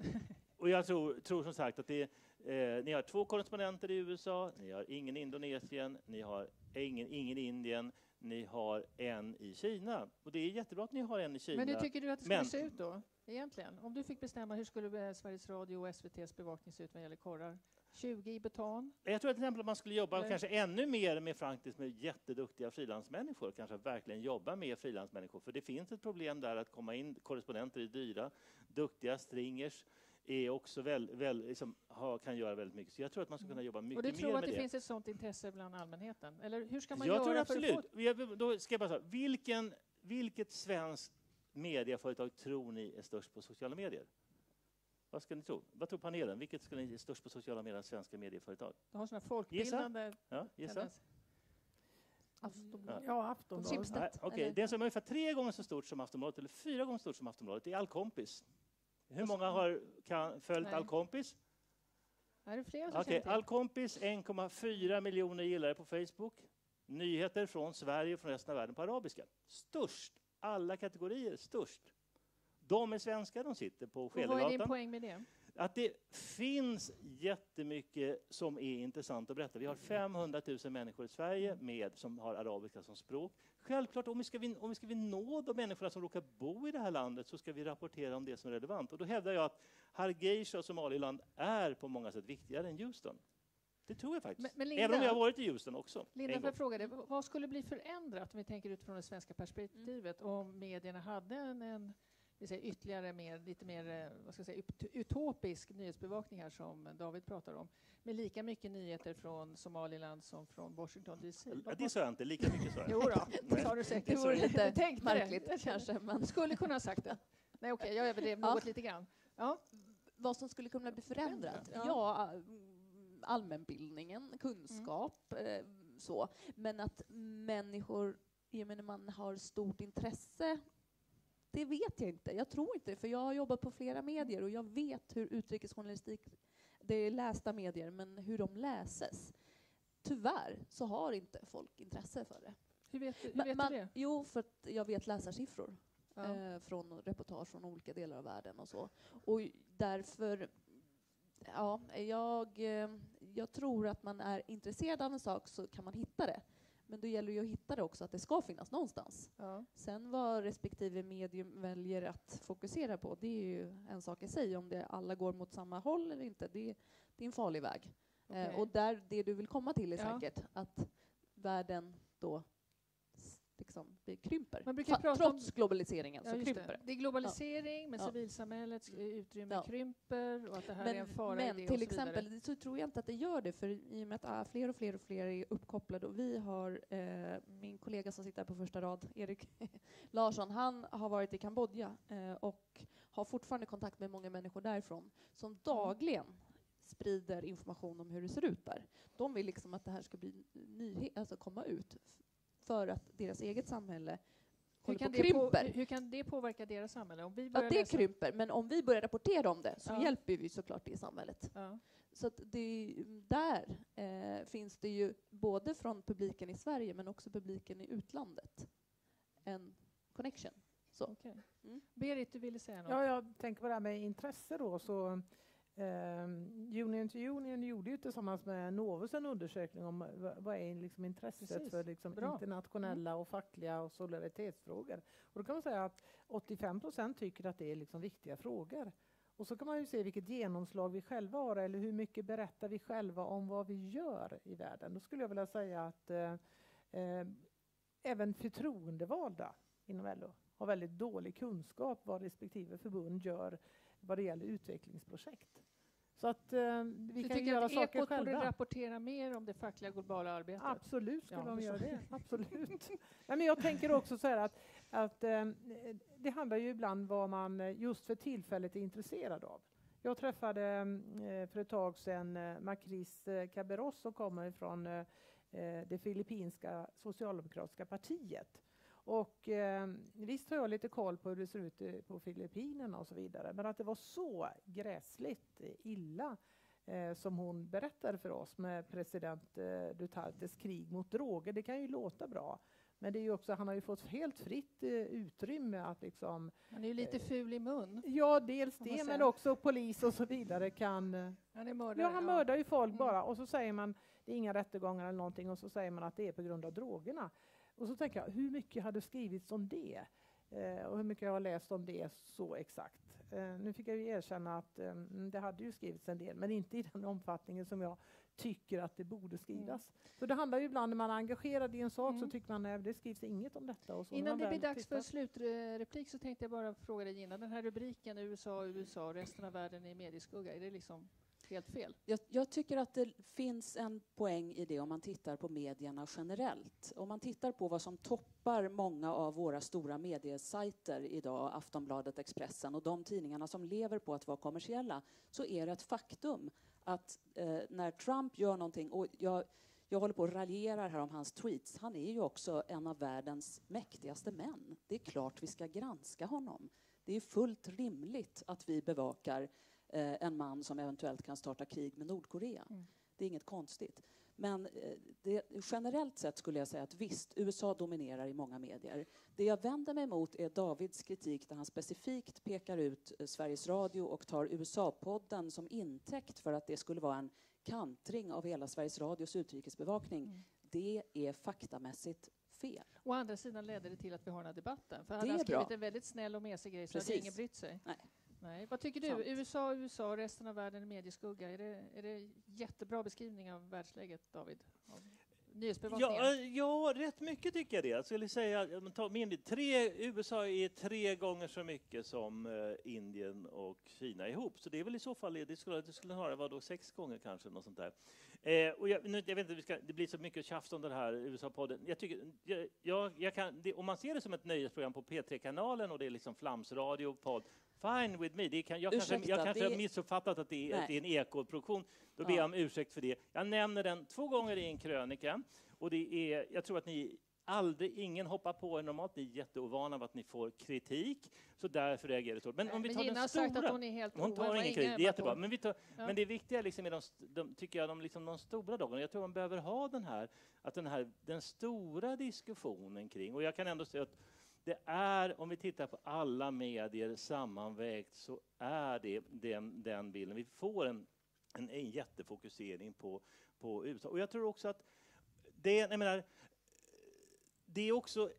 och jag tror, tror som sagt att det Eh, ni har två korrespondenter i USA, ni har ingen i Indonesien, ni har ingen, ingen i Indien. ni har en i Kina. Och det är jättebra att ni har en i Kina. Men hur tycker du att det skulle Men... se ut då, egentligen? Om du fick bestämma, hur skulle Sveriges Radio och SVTs bevakning se ut vad gäller korrar? 20 i beton? Jag tror till exempel att man skulle jobba Eller? kanske ännu mer med faktiskt med jätteduktiga frilansmänniskor, kanske verkligen jobba med frilansmänniskor. För det finns ett problem där att komma in, korrespondenter är dyra, duktiga stringers, är också väl, väl, liksom, ha, kan göra väldigt mycket. Så jag tror att man ska kunna jobba mycket mer med det. Och du tror att det, finns ett sådant intresse bland allmänheten? Eller hur ska man jag göra tror absolut. För att få... Då ska jag bara säga, vilken, vilket svenskt medieföretag tror ni är störst på sociala medier? Vad ska ni tro? Vad tror panelen? Vilket skulle ni är störst på sociala medier svenska medieföretag? Du har sådana folkbildande... Gissa? Ja, gissa. Aftonbladet. Ja, Aftonbladet. Nej, okay. Det som är ungefär tre gånger så stort som Aftonbladet, eller fyra gånger så stort som Aftonbladet, är Allkompis. Hur många har kan, följt Nej. Allkompis? Är det fler som okay. Allkompis, 1,4 miljoner gillare på Facebook. Nyheter från Sverige och från resten av världen på arabiska. Störst, alla kategorier, störst. De är svenska, de sitter på Skelegatan. Vad är din poäng med det? Att det finns jättemycket som är intressant att berätta. Vi har 500 000 människor i Sverige med, som har arabiska som språk. Självklart, om vi, ska om vi ska vi nå de människorna som råkar bo i det här landet så ska vi rapportera om det som är relevant. Och då hävdar jag att Hargeisa och Somaliland är på många sätt viktigare än Houston. Det tror jag faktiskt. Men, men Linda, Även om jag har varit i Houston också. Linda, får fråga dig, vad skulle bli förändrat om vi tänker utifrån det svenska perspektivet mm. om medierna hade en, en säga, ytterligare mer, lite mer eh, vad ska jag säga, utopisk nyhetsbevakning här som David pratar om, med lika mycket nyheter från Somaliland som från Washington DC. Ja, det sa jag inte, lika mycket sa jag. Jo då, det sa du säkert. Det vore lite märkligt det. kanske. Men... Skulle kunna ha sagt det. Nej, okej, okay, jag överdrev ja. något lite grann. Ja. Vad som skulle kunna bli förändrat? Ja, ja allmänbildningen, kunskap, mm. så. Men att människor, jag menar man har stort intresse det vet jag inte. Jag tror inte för jag har jobbat på flera medier och jag vet hur utrikesjournalistik, det är lästa medier, men hur de läses. Tyvärr så har inte folk intresse för det. Hur vet, du, hur vet man, du det? Jo, för att jag vet läsarsiffror ja. eh, från reportage från olika delar av världen och så. Och därför, ja, jag, eh, jag tror att man är intresserad av en sak så kan man hitta det. Men då gäller det att hitta det också, att det ska finnas någonstans. Ja. Sen vad respektive medium väljer att fokusera på, det är ju en sak i sig. Om det alla går mot samma håll eller inte, det, det är en farlig väg. Okay. Eh, och där, det du vill komma till är ja. säkert att världen då liksom, vi krymper. Man brukar prata Trots om, globaliseringen ja, så krymper det. Det är globalisering, men ja. civilsamhällets utrymme ja. krymper och att det här men, är en fara Men till så exempel så tror jag inte att det gör det, för i och med att ah, fler och fler och fler är uppkopplade och vi har, eh, min kollega som sitter på första rad, Erik Larsson, han har varit i Kambodja eh, och har fortfarande kontakt med många människor därifrån som dagligen sprider information om hur det ser ut där. De vill liksom att det här ska bli nyhet, alltså komma ut för att deras eget samhälle hur kan, på, hur kan det påverka deras samhälle? Om vi att det läsa... krymper, men om vi börjar rapportera om det så ja. hjälper vi såklart det samhället. Ja. Så att det, där eh, finns det ju både från publiken i Sverige men också publiken i utlandet en connection. Så. Okay. Mm. Berit, du ville säga något? Ja, jag tänker på det här med intresse då. Så Um, Union to Union gjorde ju tillsammans med Novus en undersökning om vad är liksom intresset Precis. för liksom internationella och fackliga och solidaritetsfrågor. Och då kan man säga att 85 procent tycker att det är liksom viktiga frågor. Och så kan man ju se vilket genomslag vi själva har eller hur mycket berättar vi själva om vad vi gör i världen. Då skulle jag vilja säga att eh, eh, även förtroendevalda inom LO har väldigt dålig kunskap vad respektive förbund gör vad det gäller utvecklingsprojekt. Så att eh, vi du kan göra att saker själva. borde rapportera mer om det fackliga globala arbetet? Absolut skulle ja, de göra det. Absolut. Nej, men jag tänker också så här att, att eh, det handlar ju ibland vad man eh, just för tillfället är intresserad av. Jag träffade eh, för ett tag sedan eh, Macris eh, Caberos som kommer från eh, det filippinska socialdemokratiska partiet. Och eh, visst har jag lite koll på hur det ser ut eh, på Filippinerna och så vidare, men att det var så gräsligt illa eh, som hon berättade för oss med president eh, Dutertes krig mot droger, det kan ju låta bra. Men det är också, han har ju fått helt fritt eh, utrymme att liksom... Han är ju lite ful i mun. Ja, dels det, men också polis och så vidare kan... Han är mördare, ja, han mördar ju folk mm. bara. Och så säger man, det är inga rättegångar eller någonting, och så säger man att det är på grund av drogerna. Och så tänker jag, hur mycket hade skrivits om det? Eh, och hur mycket jag har läst om det så exakt. Eh, nu fick jag ju erkänna att eh, det hade ju skrivits en del, men inte i den omfattningen som jag tycker att det borde skrivas. Mm. Så det handlar ju ibland när man är engagerad i en sak mm. så tycker man att det skrivs inget om detta. Och så Innan det blir dags för slutreplik så tänkte jag bara fråga dig Gina, den här rubriken USA, USA, resten av världen i medieskugga, är det liksom helt fel? Jag, jag, tycker att det finns en poäng i det om man tittar på medierna generellt. Om man tittar på vad som toppar många av våra stora mediesajter idag, Aftonbladet, Expressen och de tidningarna som lever på att vara kommersiella, så är det ett faktum att eh, när Trump gör någonting, och jag, jag håller på och raljerar här om hans tweets, han är ju också en av världens mäktigaste män. Det är klart vi ska granska honom. Det är fullt rimligt att vi bevakar en man som eventuellt kan starta krig med Nordkorea. Mm. Det är inget konstigt. Men eh, det, generellt sett skulle jag säga att visst, USA dominerar i många medier. Det jag vänder mig mot är Davids kritik där han specifikt pekar ut eh, Sveriges Radio och tar USA-podden som intäkt för att det skulle vara en kantring av hela Sveriges Radios utrikesbevakning. Mm. Det är faktamässigt fel. Å andra sidan ledde det till att vi har den här debatten. För hade han skrivit bra. en väldigt snäll och mesig grej så Precis. hade ingen brytt sig. Nej. Nej. Vad tycker du? Sant. USA, USA, resten av världen i medieskugga. Är det, är det jättebra beskrivning av världsläget, David? Av Ja, ja, rätt mycket tycker jag det. Jag skulle säga, min, tre, USA är tre gånger så mycket som eh, Indien och Kina ihop. Så det är väl i så fall, det skulle, det skulle snarare vara då sex gånger kanske, något sånt där. Eh, och jag, nu, jag vet inte, ska, det blir så mycket tjafs om den här USA-podden. Jag tycker, jag, jag, jag kan, det, om man ser det som ett nöjesprogram på P3-kanalen och det är liksom flamsradio, podd, Fine with me. Det kan, jag Ursäkta, kanske, jag kanske det... har missuppfattat att det, är, att det är en ekoproduktion. Då ber jag om ursäkt för det. Jag nämner den två gånger i en krönika. Och det är, jag tror att ni aldrig, ingen hoppar på er normalt. Ni är jätteovana av att ni får kritik, så därför reagerar det så. Men om vi tar men den stora... sagt att hon är helt Hon tar ingen kritik, det är jättebra. Men, vi tar, ja. men det viktiga liksom är de, de, tycker jag, de, liksom de stora dagarna. Jag tror man behöver ha den här, att den här, den stora diskussionen kring, och jag kan ändå säga att det är, om vi tittar på alla medier sammanvägt, så är det den, den bilden. Vi får en, en, en jättefokusering på, på USA. Och jag tror också att det, jag menar, det är också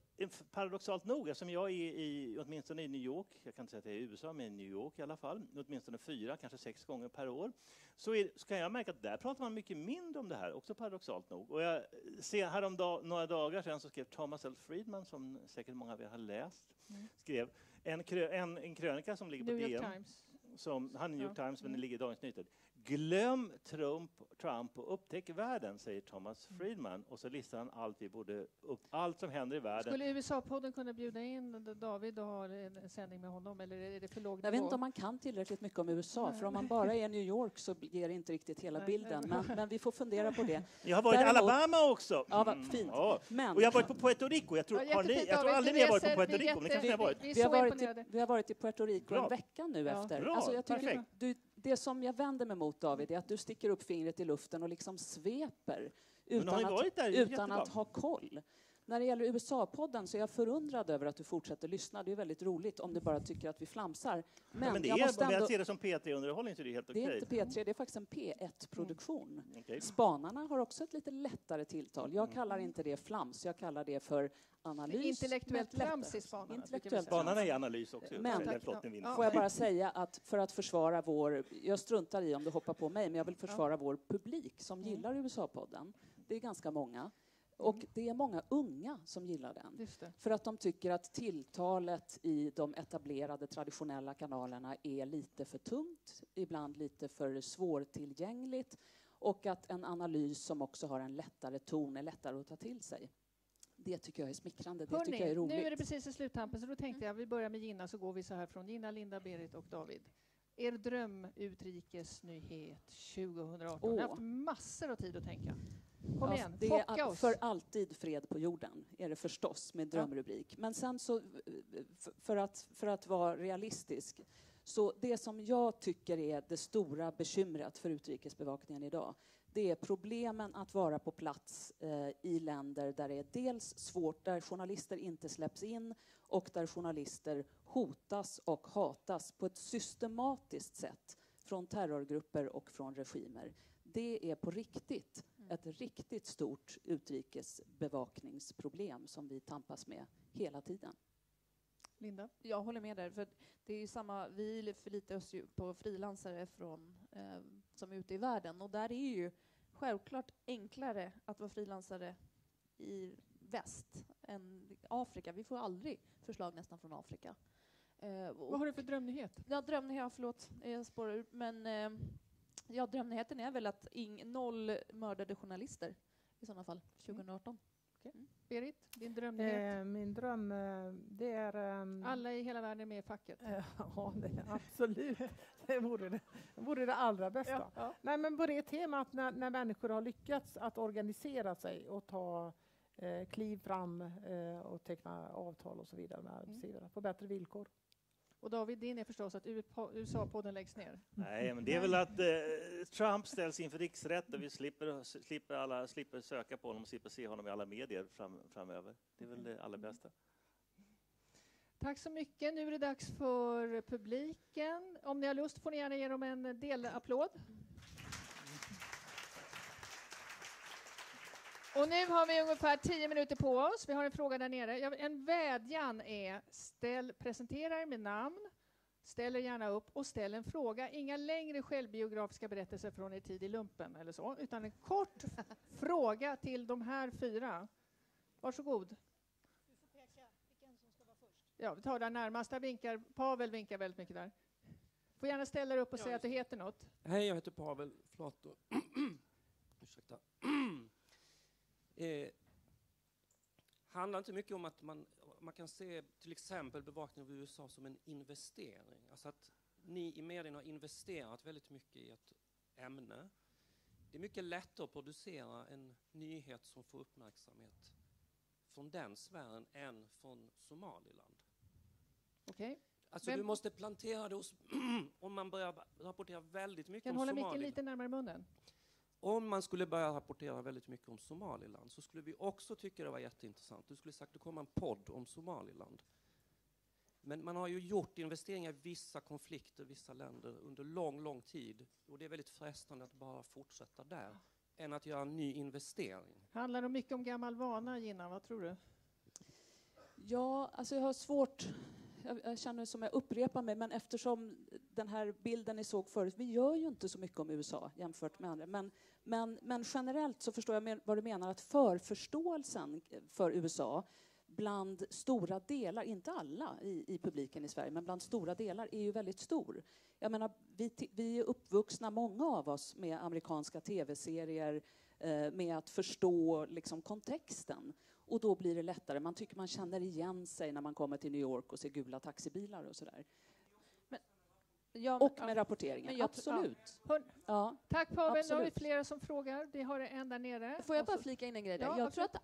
paradoxalt nog, eftersom jag är i, åtminstone i New York, jag kan inte säga att jag är i USA, men i New York i alla fall, åtminstone fyra, kanske sex gånger per år, så, är, så kan jag märka att där pratar man mycket mindre om det här, också paradoxalt nog. Och jag ser häromdag, några dagar sedan så skrev Thomas L. Friedman, som säkert många av er har läst, mm. skrev en, krö, en, en krönika som ligger på New DN. Times. Som, han New York ja. Times, men den ligger i Dagens Nyheter. Glöm Trump, Trump och upptäck världen, säger Thomas mm. Friedman. Och så listar han allt, vi borde upp, allt som händer i världen. Skulle USA-podden kunna bjuda in David och ha en sändning med honom, eller är det för låg Jag vet inte om man kan tillräckligt mycket om USA, för om man bara är i New York så ger det inte riktigt hela bilden. Men, men vi får fundera på det. Jag har varit i Alabama också. Ja, vad fint. Ja. Men, och jag har varit på Puerto Rico. Jag tror, ja, har ni, jag tror aldrig ni har varit på Puerto Rico. Vi, vi, har varit i, vi har varit i Puerto Rico en vecka nu efter. Bra, alltså, jag tycker, du, det som jag vänder mig mot, David, är att du sticker upp fingret i luften och liksom sveper utan, att, utan att ha koll. När det gäller USA-podden så är jag förundrad över att du fortsätter lyssna. Det är väldigt roligt om du bara tycker att vi flamsar. Men, ja, men det jag, måste ändå... jag ser det som P3-underhållning så är det helt okej. Det är inte P3, det är faktiskt en P1-produktion. Mm. Okay. Spanarna har också ett lite lättare tilltal. Jag mm. kallar inte det flams, jag kallar det för analys. Intellektuellt trams i Spanarna. Intellektuellt Spanarna är analys också. Men får jag bara säga att för att försvara vår, jag struntar i om du hoppar på mig, men jag vill försvara ja. vår publik som mm. gillar USA-podden. Det är ganska många. Och mm. det är många unga som gillar den. För att de tycker att tilltalet i de etablerade traditionella kanalerna är lite för tungt, ibland lite för svårtillgängligt och att en analys som också har en lättare ton är lättare att ta till sig. Det tycker jag är smickrande. Det tycker jag är roligt. Nu är det precis i sluttampen, så då tänkte jag vi börjar med Gina, så går vi så här från Gina, Linda, Berit och David. Er drömutrikesnyhet 2018. Oh. Ni har haft massor av tid att tänka. Kom igen, det är oss. För alltid fred på jorden, är det förstås, med drömrubrik. Men sen så, för att, för att vara realistisk, så det som jag tycker är det stora bekymret för utrikesbevakningen idag, det är problemen att vara på plats eh, i länder där det är dels svårt, där journalister inte släpps in och där journalister hotas och hatas på ett systematiskt sätt från terrorgrupper och från regimer. Det är på riktigt. Ett riktigt stort utrikesbevakningsproblem som vi tampas med hela tiden. Linda? Jag håller med där. För det är samma, vi förlitar oss ju på frilansare från, eh, som är ute i världen och där är ju självklart enklare att vara frilansare i väst än Afrika. Vi får aldrig förslag nästan från Afrika. Eh, Vad har du för drömnyhet? Ja, drömnyhet, förlåt, jag spårar ut. Men eh, ja, drömnyheten är väl att ing, noll mördade journalister i sådana fall 2018. Okay. Mm. Berit, din drömnyhet? Eh, min dröm, eh, det är... Um, Alla i hela världen är med i facket? ja, det, absolut. det vore det, vore det allra bästa. Ja, ja. Nej, men på det temat, när, när människor har lyckats att organisera sig och ta eh, kliv fram eh, och teckna avtal och så vidare med arbetsgivare mm. på bättre villkor. Och David, din är förstås att USA-podden läggs ner? Nej, men det är väl att eh, Trump ställs inför riksrätt och vi slipper, slipper, alla, slipper söka på honom och slipper se honom i alla medier fram, framöver. Det är väl det allra bästa. Tack så mycket. Nu är det dags för publiken. Om ni har lust får ni gärna ge dem en delapplåd. Och nu har vi ungefär tio minuter på oss. Vi har en fråga där nere. En vädjan är ställ, presentera er med namn, ställ er gärna upp och ställ en fråga. Inga längre självbiografiska berättelser från er tid i lumpen eller så, utan en kort fråga till de här fyra. Varsågod. Du får peka vilken som ska vara först. Ja, vi tar där närmast. Där vinkar, Pavel vinkar väldigt mycket där. Får gärna ställa dig upp och ja, säga att du heter något. Hej, jag heter Pavel Flato. Eh, handlar inte mycket om att man, man kan se till exempel bevakningen av USA som en investering. Alltså att ni i medierna har investerat väldigt mycket i ett ämne. Det är mycket lättare att producera en nyhet som får uppmärksamhet från den sfären än från Somaliland. Okej. Okay. Alltså Vem? du måste plantera det hos, om man börjar rapportera väldigt mycket kan om Somaliland. Kan hålla micken lite närmare munnen? Om man skulle börja rapportera väldigt mycket om Somaliland så skulle vi också tycka det var jätteintressant. Du skulle sagt, det kommer en podd om Somaliland. Men man har ju gjort investeringar i vissa konflikter, vissa länder under lång, lång tid. Och det är väldigt frestande att bara fortsätta där, än att göra en ny investering. Handlar det mycket om gammal vana, Gina? Vad tror du? Ja, alltså jag har svårt jag, jag känner som jag upprepar mig, men eftersom den här bilden ni såg förut, vi gör ju inte så mycket om USA jämfört med andra, men, men, men generellt så förstår jag vad du menar, att förförståelsen för USA bland stora delar, inte alla i, i publiken i Sverige, men bland stora delar är ju väldigt stor. Jag menar, vi, vi är uppvuxna, många av oss, med amerikanska tv-serier, eh, med att förstå liksom, kontexten. Och då blir det lättare. Man tycker man känner igen sig när man kommer till New York och ser gula taxibilar och sådär. Ja, och med ja, rapporteringen, absolut. Ja. ja. Tack Pavel, nu har vi flera som frågar. Vi har en där nere. Får jag bara flika in en grej jag tror att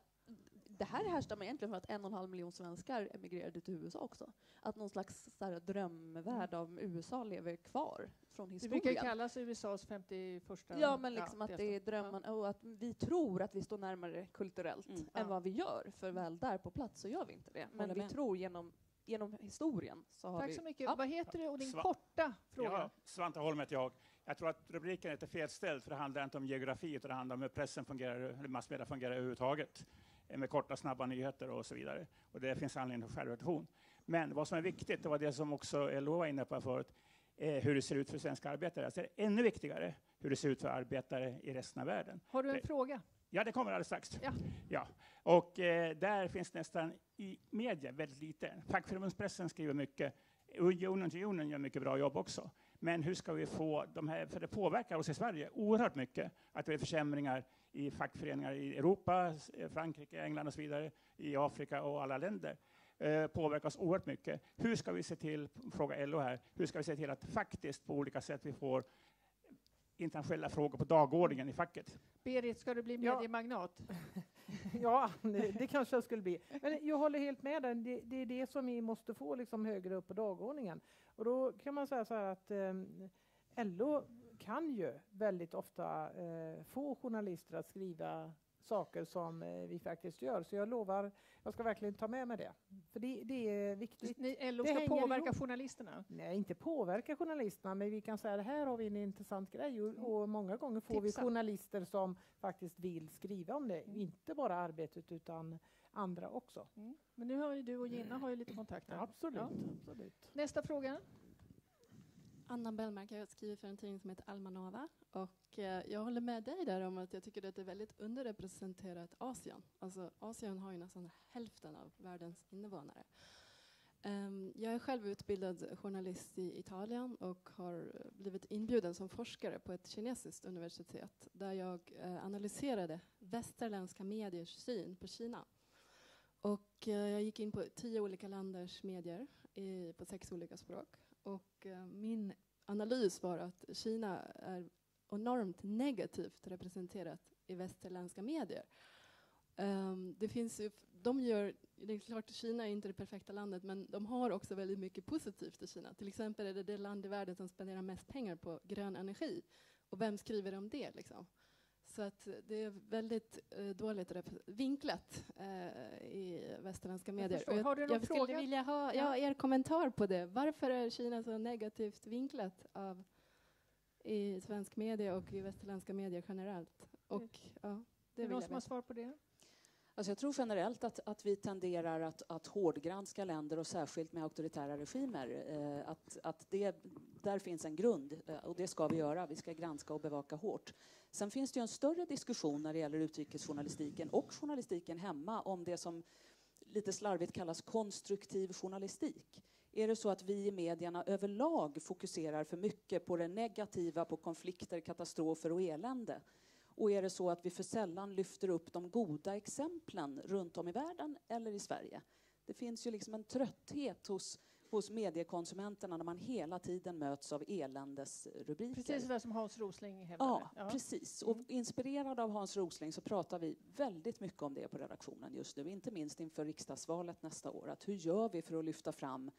det här härstammar egentligen från att en och en halv miljon svenskar emigrerade till USA också. Att någon slags så här, drömvärld mm. av USA lever kvar från historien. Det brukar kallas USAs 51 Ja, men liksom ja, att det är drömmen ja. och att vi tror att vi står närmare kulturellt mm. än ja. vad vi gör. För väl där på plats så gör vi inte det. Men vi med. tror genom genom historien. Så har Tack så mycket. Vad heter du och din Sva korta fråga? Ja, Svante Holm heter jag. Jag tror att rubriken är lite felställd, för det handlar inte om geografi, utan det handlar om hur pressen fungerar, eller massmedia fungerar överhuvudtaget med korta, snabba nyheter och så vidare. Och det finns anledning till självreflektion. Men vad som är viktigt, det var det som också LO var inne på förut, eh, hur det ser ut för svenska arbetare. Alltså, det är ännu viktigare hur det ser ut för arbetare i resten av världen. Har du en det, fråga? Ja, det kommer alldeles strax. Ja. Ja. Och eh, där finns nästan i media väldigt lite. Fackförbundspressen skriver mycket. Unionen till Unionen gör mycket bra jobb också. Men hur ska vi få de här, för det påverkar oss i Sverige oerhört mycket, att det är försämringar i fackföreningar i Europa, Frankrike, England och så vidare, i Afrika och alla länder eh, påverkas oerhört mycket. Hur ska vi se till, fråga LO här, hur ska vi se till att faktiskt på olika sätt vi får internationella frågor på dagordningen i facket? Berit, ska du bli mediemagnat? ja, det, det, kanske jag skulle bli. Men jag håller helt med dig. Det, det, är det som vi måste få liksom högre upp på dagordningen. Och då kan man säga så här att eh, LO kan ju väldigt ofta eh, få journalister att skriva saker som eh, vi faktiskt gör. Så jag lovar, jag ska verkligen ta med mig det. För det, det är viktigt. Ni, LO ska påverka ihop. journalisterna? Nej, inte påverka journalisterna, men vi kan säga att här har vi en intressant grej och, mm. och många gånger får Tipsa. vi journalister som faktiskt vill skriva om det. Mm. Inte bara arbetet utan andra också. Mm. Men nu har ju du och Gina har ju lite kontakter. Absolut, ja. absolut. Nästa fråga. Anna Bellmark, jag skriver för en tidning som heter Almanova. Och eh, jag håller med dig där om att jag tycker att det är väldigt underrepresenterat Asien. Alltså Asien har ju nästan hälften av världens invånare. Um, jag är själv utbildad journalist i Italien och har eh, blivit inbjuden som forskare på ett kinesiskt universitet där jag eh, analyserade västerländska mediers syn på Kina. Och eh, jag gick in på tio olika länders medier i, på sex olika språk. Och eh, min analys var att Kina är enormt negativt representerat i västerländska medier. Um, det finns ju, de gör, det är klart Kina är inte det perfekta landet men de har också väldigt mycket positivt i Kina. Till exempel är det det land i världen som spenderar mest pengar på grön energi. Och vem skriver om det? Liksom? Så att det är väldigt eh, dåligt vinklat eh, i västerländska medier. Jag, har du någon jag fråga? skulle vilja ha ja, er kommentar på det. Varför är Kina så negativt vinklat av, i svensk media och i västerländska medier generellt? Och, ja, det är det någon som har svar på det? Alltså jag tror generellt att, att vi tenderar att, att hårdgranska länder och särskilt med auktoritära regimer. Eh, att, att det, där finns en grund eh, och det ska vi göra. Vi ska granska och bevaka hårt. Sen finns det ju en större diskussion när det gäller utrikesjournalistiken och journalistiken hemma om det som lite slarvigt kallas konstruktiv journalistik. Är det så att vi i medierna överlag fokuserar för mycket på det negativa, på konflikter, katastrofer och elände? Och är det så att vi för sällan lyfter upp de goda exemplen runt om i världen eller i Sverige? Det finns ju liksom en trötthet hos, hos mediekonsumenterna när man hela tiden möts av eländesrubriker. Precis det som Hans Rosling hävdade. Ja, ja, precis. Och inspirerad av Hans Rosling så pratar vi väldigt mycket om det på redaktionen just nu, inte minst inför riksdagsvalet nästa år. Att hur gör vi för att lyfta fram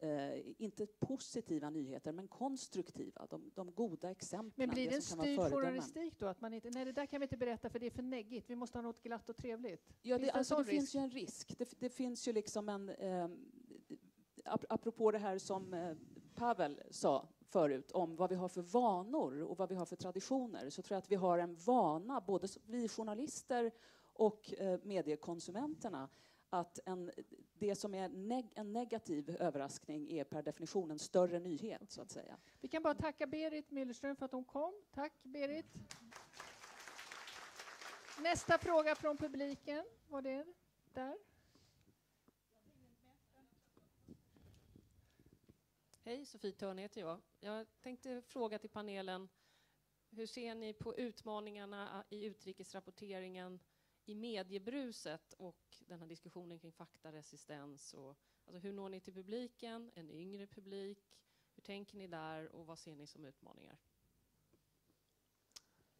eh, inte positiva nyheter, men konstruktiva, de, de goda exemplen. Men blir det, det en styrd journalistik då? Att man inte, nej, det där kan vi inte berätta för det är för neggigt. Vi måste ha något glatt och trevligt. Ja, det, alltså, det finns ju en risk. Det, det finns ju liksom en... Eh, apropå det här som eh, Pavel sa förut om vad vi har för vanor och vad vi har för traditioner så tror jag att vi har en vana, både vi journalister och eh, mediekonsumenterna, att en, det som är neg en negativ överraskning är per definition en större nyhet, så att säga. Vi kan bara tacka Berit Myllerström för att hon kom. Tack, Berit. Nästa fråga från publiken. Var det där? Hej, Sofie Törn heter jag. Jag tänkte fråga till panelen, hur ser ni på utmaningarna i utrikesrapporteringen i mediebruset och den här diskussionen kring faktaresistens. Och, alltså hur når ni till publiken, en yngre publik? Hur tänker ni där och vad ser ni som utmaningar?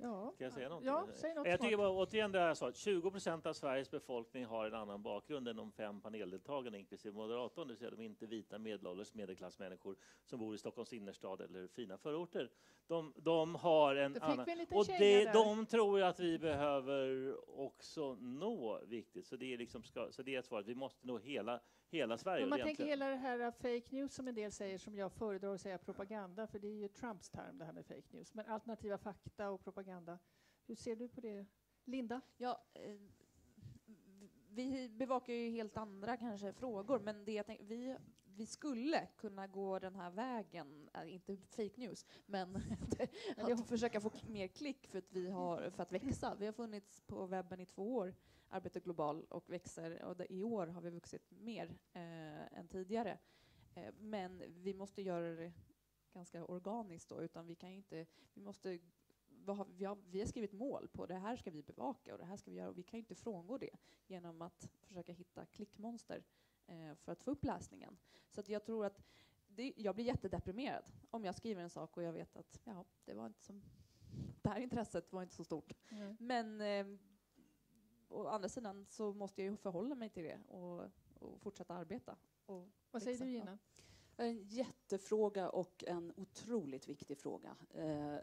Ja. Ska jag säga något? Ja, säg något jag tycker bara, återigen det jag sa, 20 procent av Sveriges befolkning har en annan bakgrund än de fem paneldeltagarna, inklusive moderatorn, det vill säga de inte vita medelålders medelklassmänniskor som bor i Stockholms innerstad eller fina förorter. De, de har en annan... Och det, de tror jag att vi behöver också nå viktigt. Så det är, liksom ska, så det är svaret, vi måste nå hela hela Sverige. Men man tänker hela det här fake news som en del säger, som jag föredrar att säga propaganda, för det är ju Trumps term det här med fake news. Men alternativa fakta och propaganda, hur ser du på det? Linda? Ja, eh, vi bevakar ju helt andra kanske frågor, men det jag tänk, vi, vi skulle kunna gå den här vägen, äh, inte fake news, men att försöka få mer klick för att, vi har, för att växa. Vi har funnits på webben i två år arbetar global och växer. Och I år har vi vuxit mer eh, än tidigare. Eh, men vi måste göra det ganska organiskt då, utan vi kan inte, vi måste vi har, vi har skrivit mål på det här ska vi bevaka och det här ska vi göra och vi kan inte frångå det genom att försöka hitta klickmonster eh, för att få upp läsningen. Så jag tror att det, jag blir jättedeprimerad om jag skriver en sak och jag vet att ja, det var inte som det här intresset var inte så stort. Mm. Men eh, å andra sidan så måste jag ju förhålla mig till det och, och fortsätta arbeta. Och Vad säger du Gina? En jättefråga och en otroligt viktig fråga. Eh,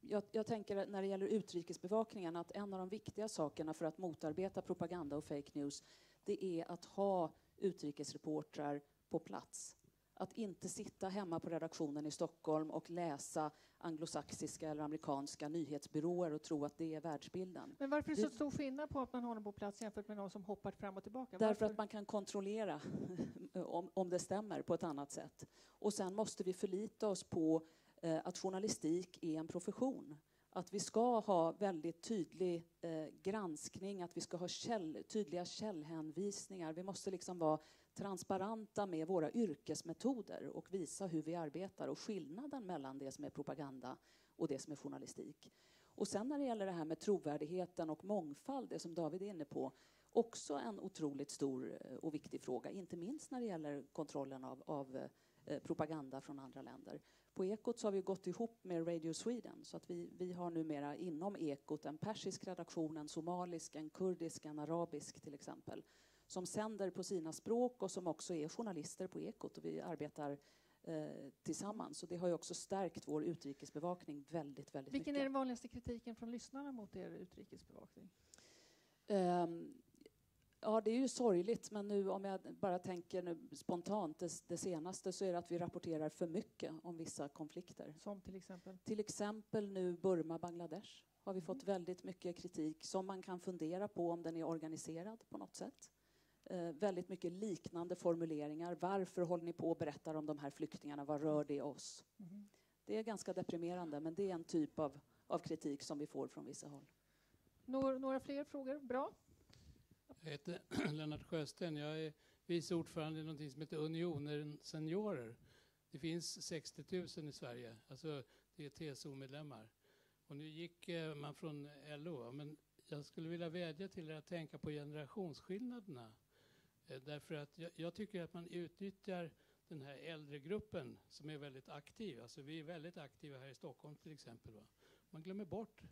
jag, jag, tänker när det gäller utrikesbevakningen att en av de viktiga sakerna för att motarbeta propaganda och fake news det är att ha utrikesreportrar på plats. Att inte sitta hemma på redaktionen i Stockholm och läsa anglosaxiska eller amerikanska nyhetsbyråer och tro att det är världsbilden. Men varför är det så stor skillnad på att man har dem på plats jämfört med någon som hoppar fram och tillbaka? Därför varför? att man kan kontrollera om, om det stämmer på ett annat sätt. Och sen måste vi förlita oss på eh, att journalistik är en profession. Att vi ska ha väldigt tydlig eh, granskning, att vi ska ha käll, tydliga källhänvisningar. Vi måste liksom vara transparenta med våra yrkesmetoder och visa hur vi arbetar och skillnaden mellan det som är propaganda och det som är journalistik. Och sen när det gäller det här med trovärdigheten och mångfald, det som David är inne på, också en otroligt stor eh, och viktig fråga, inte minst när det gäller kontrollen av, av eh, propaganda från andra länder. På Ekot så har vi gått ihop med Radio Sweden så att vi, vi har numera inom Ekot en persisk redaktion, en somalisk, en kurdisk, en arabisk till exempel som sänder på sina språk och som också är journalister på Ekot och vi arbetar eh, tillsammans. Och det har ju också stärkt vår utrikesbevakning väldigt, väldigt Vilken mycket. Vilken är den vanligaste kritiken från lyssnarna mot er utrikesbevakning? Um, ja, det är ju sorgligt, men nu om jag bara tänker nu spontant det, det, senaste så är det att vi rapporterar för mycket om vissa konflikter. Som till exempel? Till exempel nu Burma-Bangladesh har vi fått mm. väldigt mycket kritik som man kan fundera på om den är organiserad på något sätt väldigt mycket liknande formuleringar. Varför håller ni på och berättar om de här flyktingarna? Vad rör det oss? Mm. Det är ganska deprimerande, men det är en typ av, av kritik som vi får från vissa håll. Några, några fler frågor? Bra. Jag heter Lennart Sjösten. Jag är vice ordförande i något som heter Unioner Seniorer. Det finns 60 000 i Sverige, alltså det är TSO-medlemmar. Och nu gick eh, man från LO, men jag skulle vilja vädja till er att tänka på generationsskillnaderna Eh, därför att jag, jag, tycker att man utnyttjar den här äldre gruppen som är väldigt aktiv. Alltså vi är väldigt aktiva här i Stockholm till exempel. Va? Man glömmer bort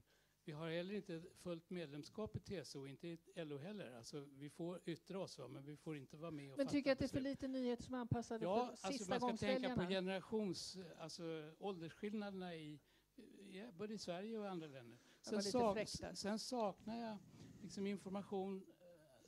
vi har heller inte fullt medlemskap i TCO, inte i LO heller. Alltså, vi får yttra oss, va? men vi får inte vara med och Men tycker att det är för lite nyheter som är anpassade ja, för alltså sista man ska tänka på generations, alltså åldersskillnaderna i, i, både i Sverige och andra länder. Sen, sak, sen saknar jag liksom information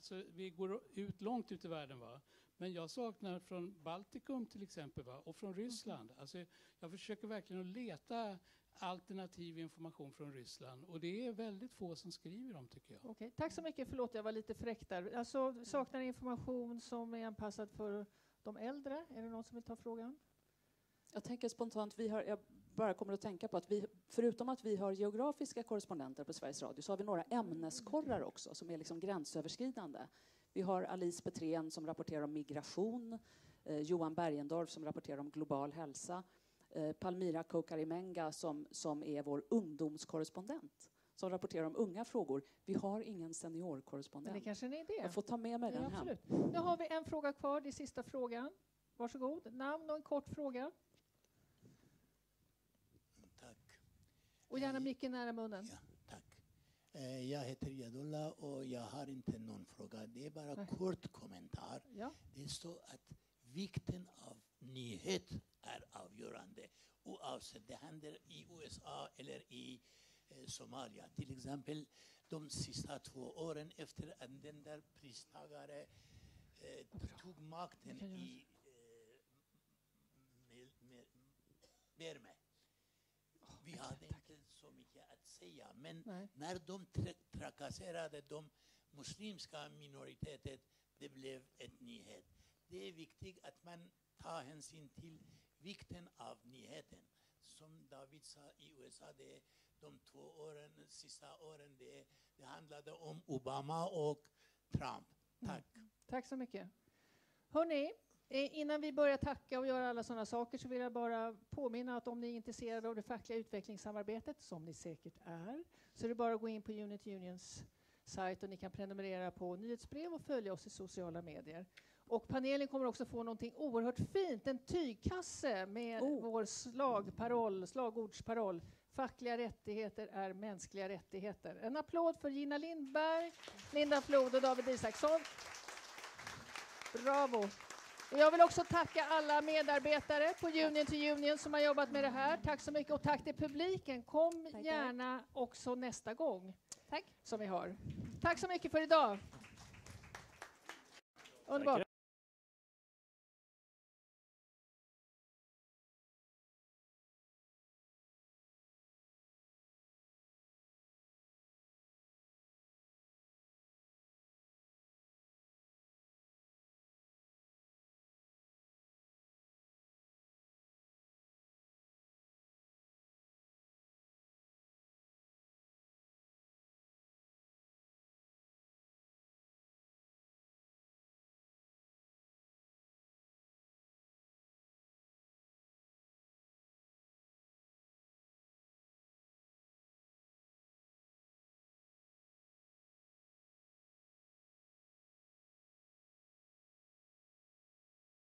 så vi går ut långt ut i världen. Va? Men jag saknar från Baltikum till exempel va? och från Ryssland. Mm. Alltså, jag försöker verkligen att leta alternativ information från Ryssland och det är väldigt få som skriver om tycker jag. Okay. Tack så mycket, förlåt jag var lite fräck där. Alltså, saknar information som är anpassad för de äldre? Är det någon som vill ta frågan? Jag tänker spontant, vi har, jag bara kommer att tänka på att vi, förutom att vi har geografiska korrespondenter på Sveriges Radio, så har vi några ämneskorrar också som är liksom gränsöverskridande. Vi har Alice Petrén som rapporterar om migration, eh, Johan Bergendorf som rapporterar om global hälsa, eh, Palmira Kokarimenga som, som är vår ungdomskorrespondent som rapporterar om unga frågor. Vi har ingen seniorkorrespondent. Men det kanske är en idé. Jag får ta med mig ja, den absolut. hem. Nu har vi en fråga kvar, det är sista frågan. Varsågod, namn och en kort fråga. Och gärna mycket nära munnen. Ja, tack. Eh, jag heter Jadullah och jag har inte någon fråga. Det är bara en kort kommentar. Ja. Det står att vikten av nyhet är avgörande oavsett det händer i USA eller i eh, Somalia. Till exempel de sista två åren efter att den där pristagare eh, tog makten i eh, Burma. Vi hade säga. Men Nej. när de trakasserade de muslimska minoriteter, det blev ett nyhet. Det är viktigt att man tar hänsyn till vikten av nyheten. Som David sa i USA, det är de två åren, sista åren, det, det handlade om Obama och Trump. Tack. Mm. Tack så mycket. Hörrni, Eh, innan vi börjar tacka och göra alla sådana saker så vill jag bara påminna att om ni är intresserade av det fackliga utvecklingssamarbetet, som ni säkert är, så är det bara att gå in på Unit Unions sajt och ni kan prenumerera på nyhetsbrev och följa oss i sociala medier. Och panelen kommer också få någonting oerhört fint, en tygkasse med oh. vår slagparoll, slagordsparoll. Fackliga rättigheter är mänskliga rättigheter. En applåd för Gina Lindberg, Linda Flod och David Isaksson. Bravo! Jag vill också tacka alla medarbetare på Union to Union som har jobbat med det här. Tack så mycket och tack till publiken. Kom Tackar. gärna också nästa gång. Tack. Som vi har. Tack så mycket för idag. Underbart.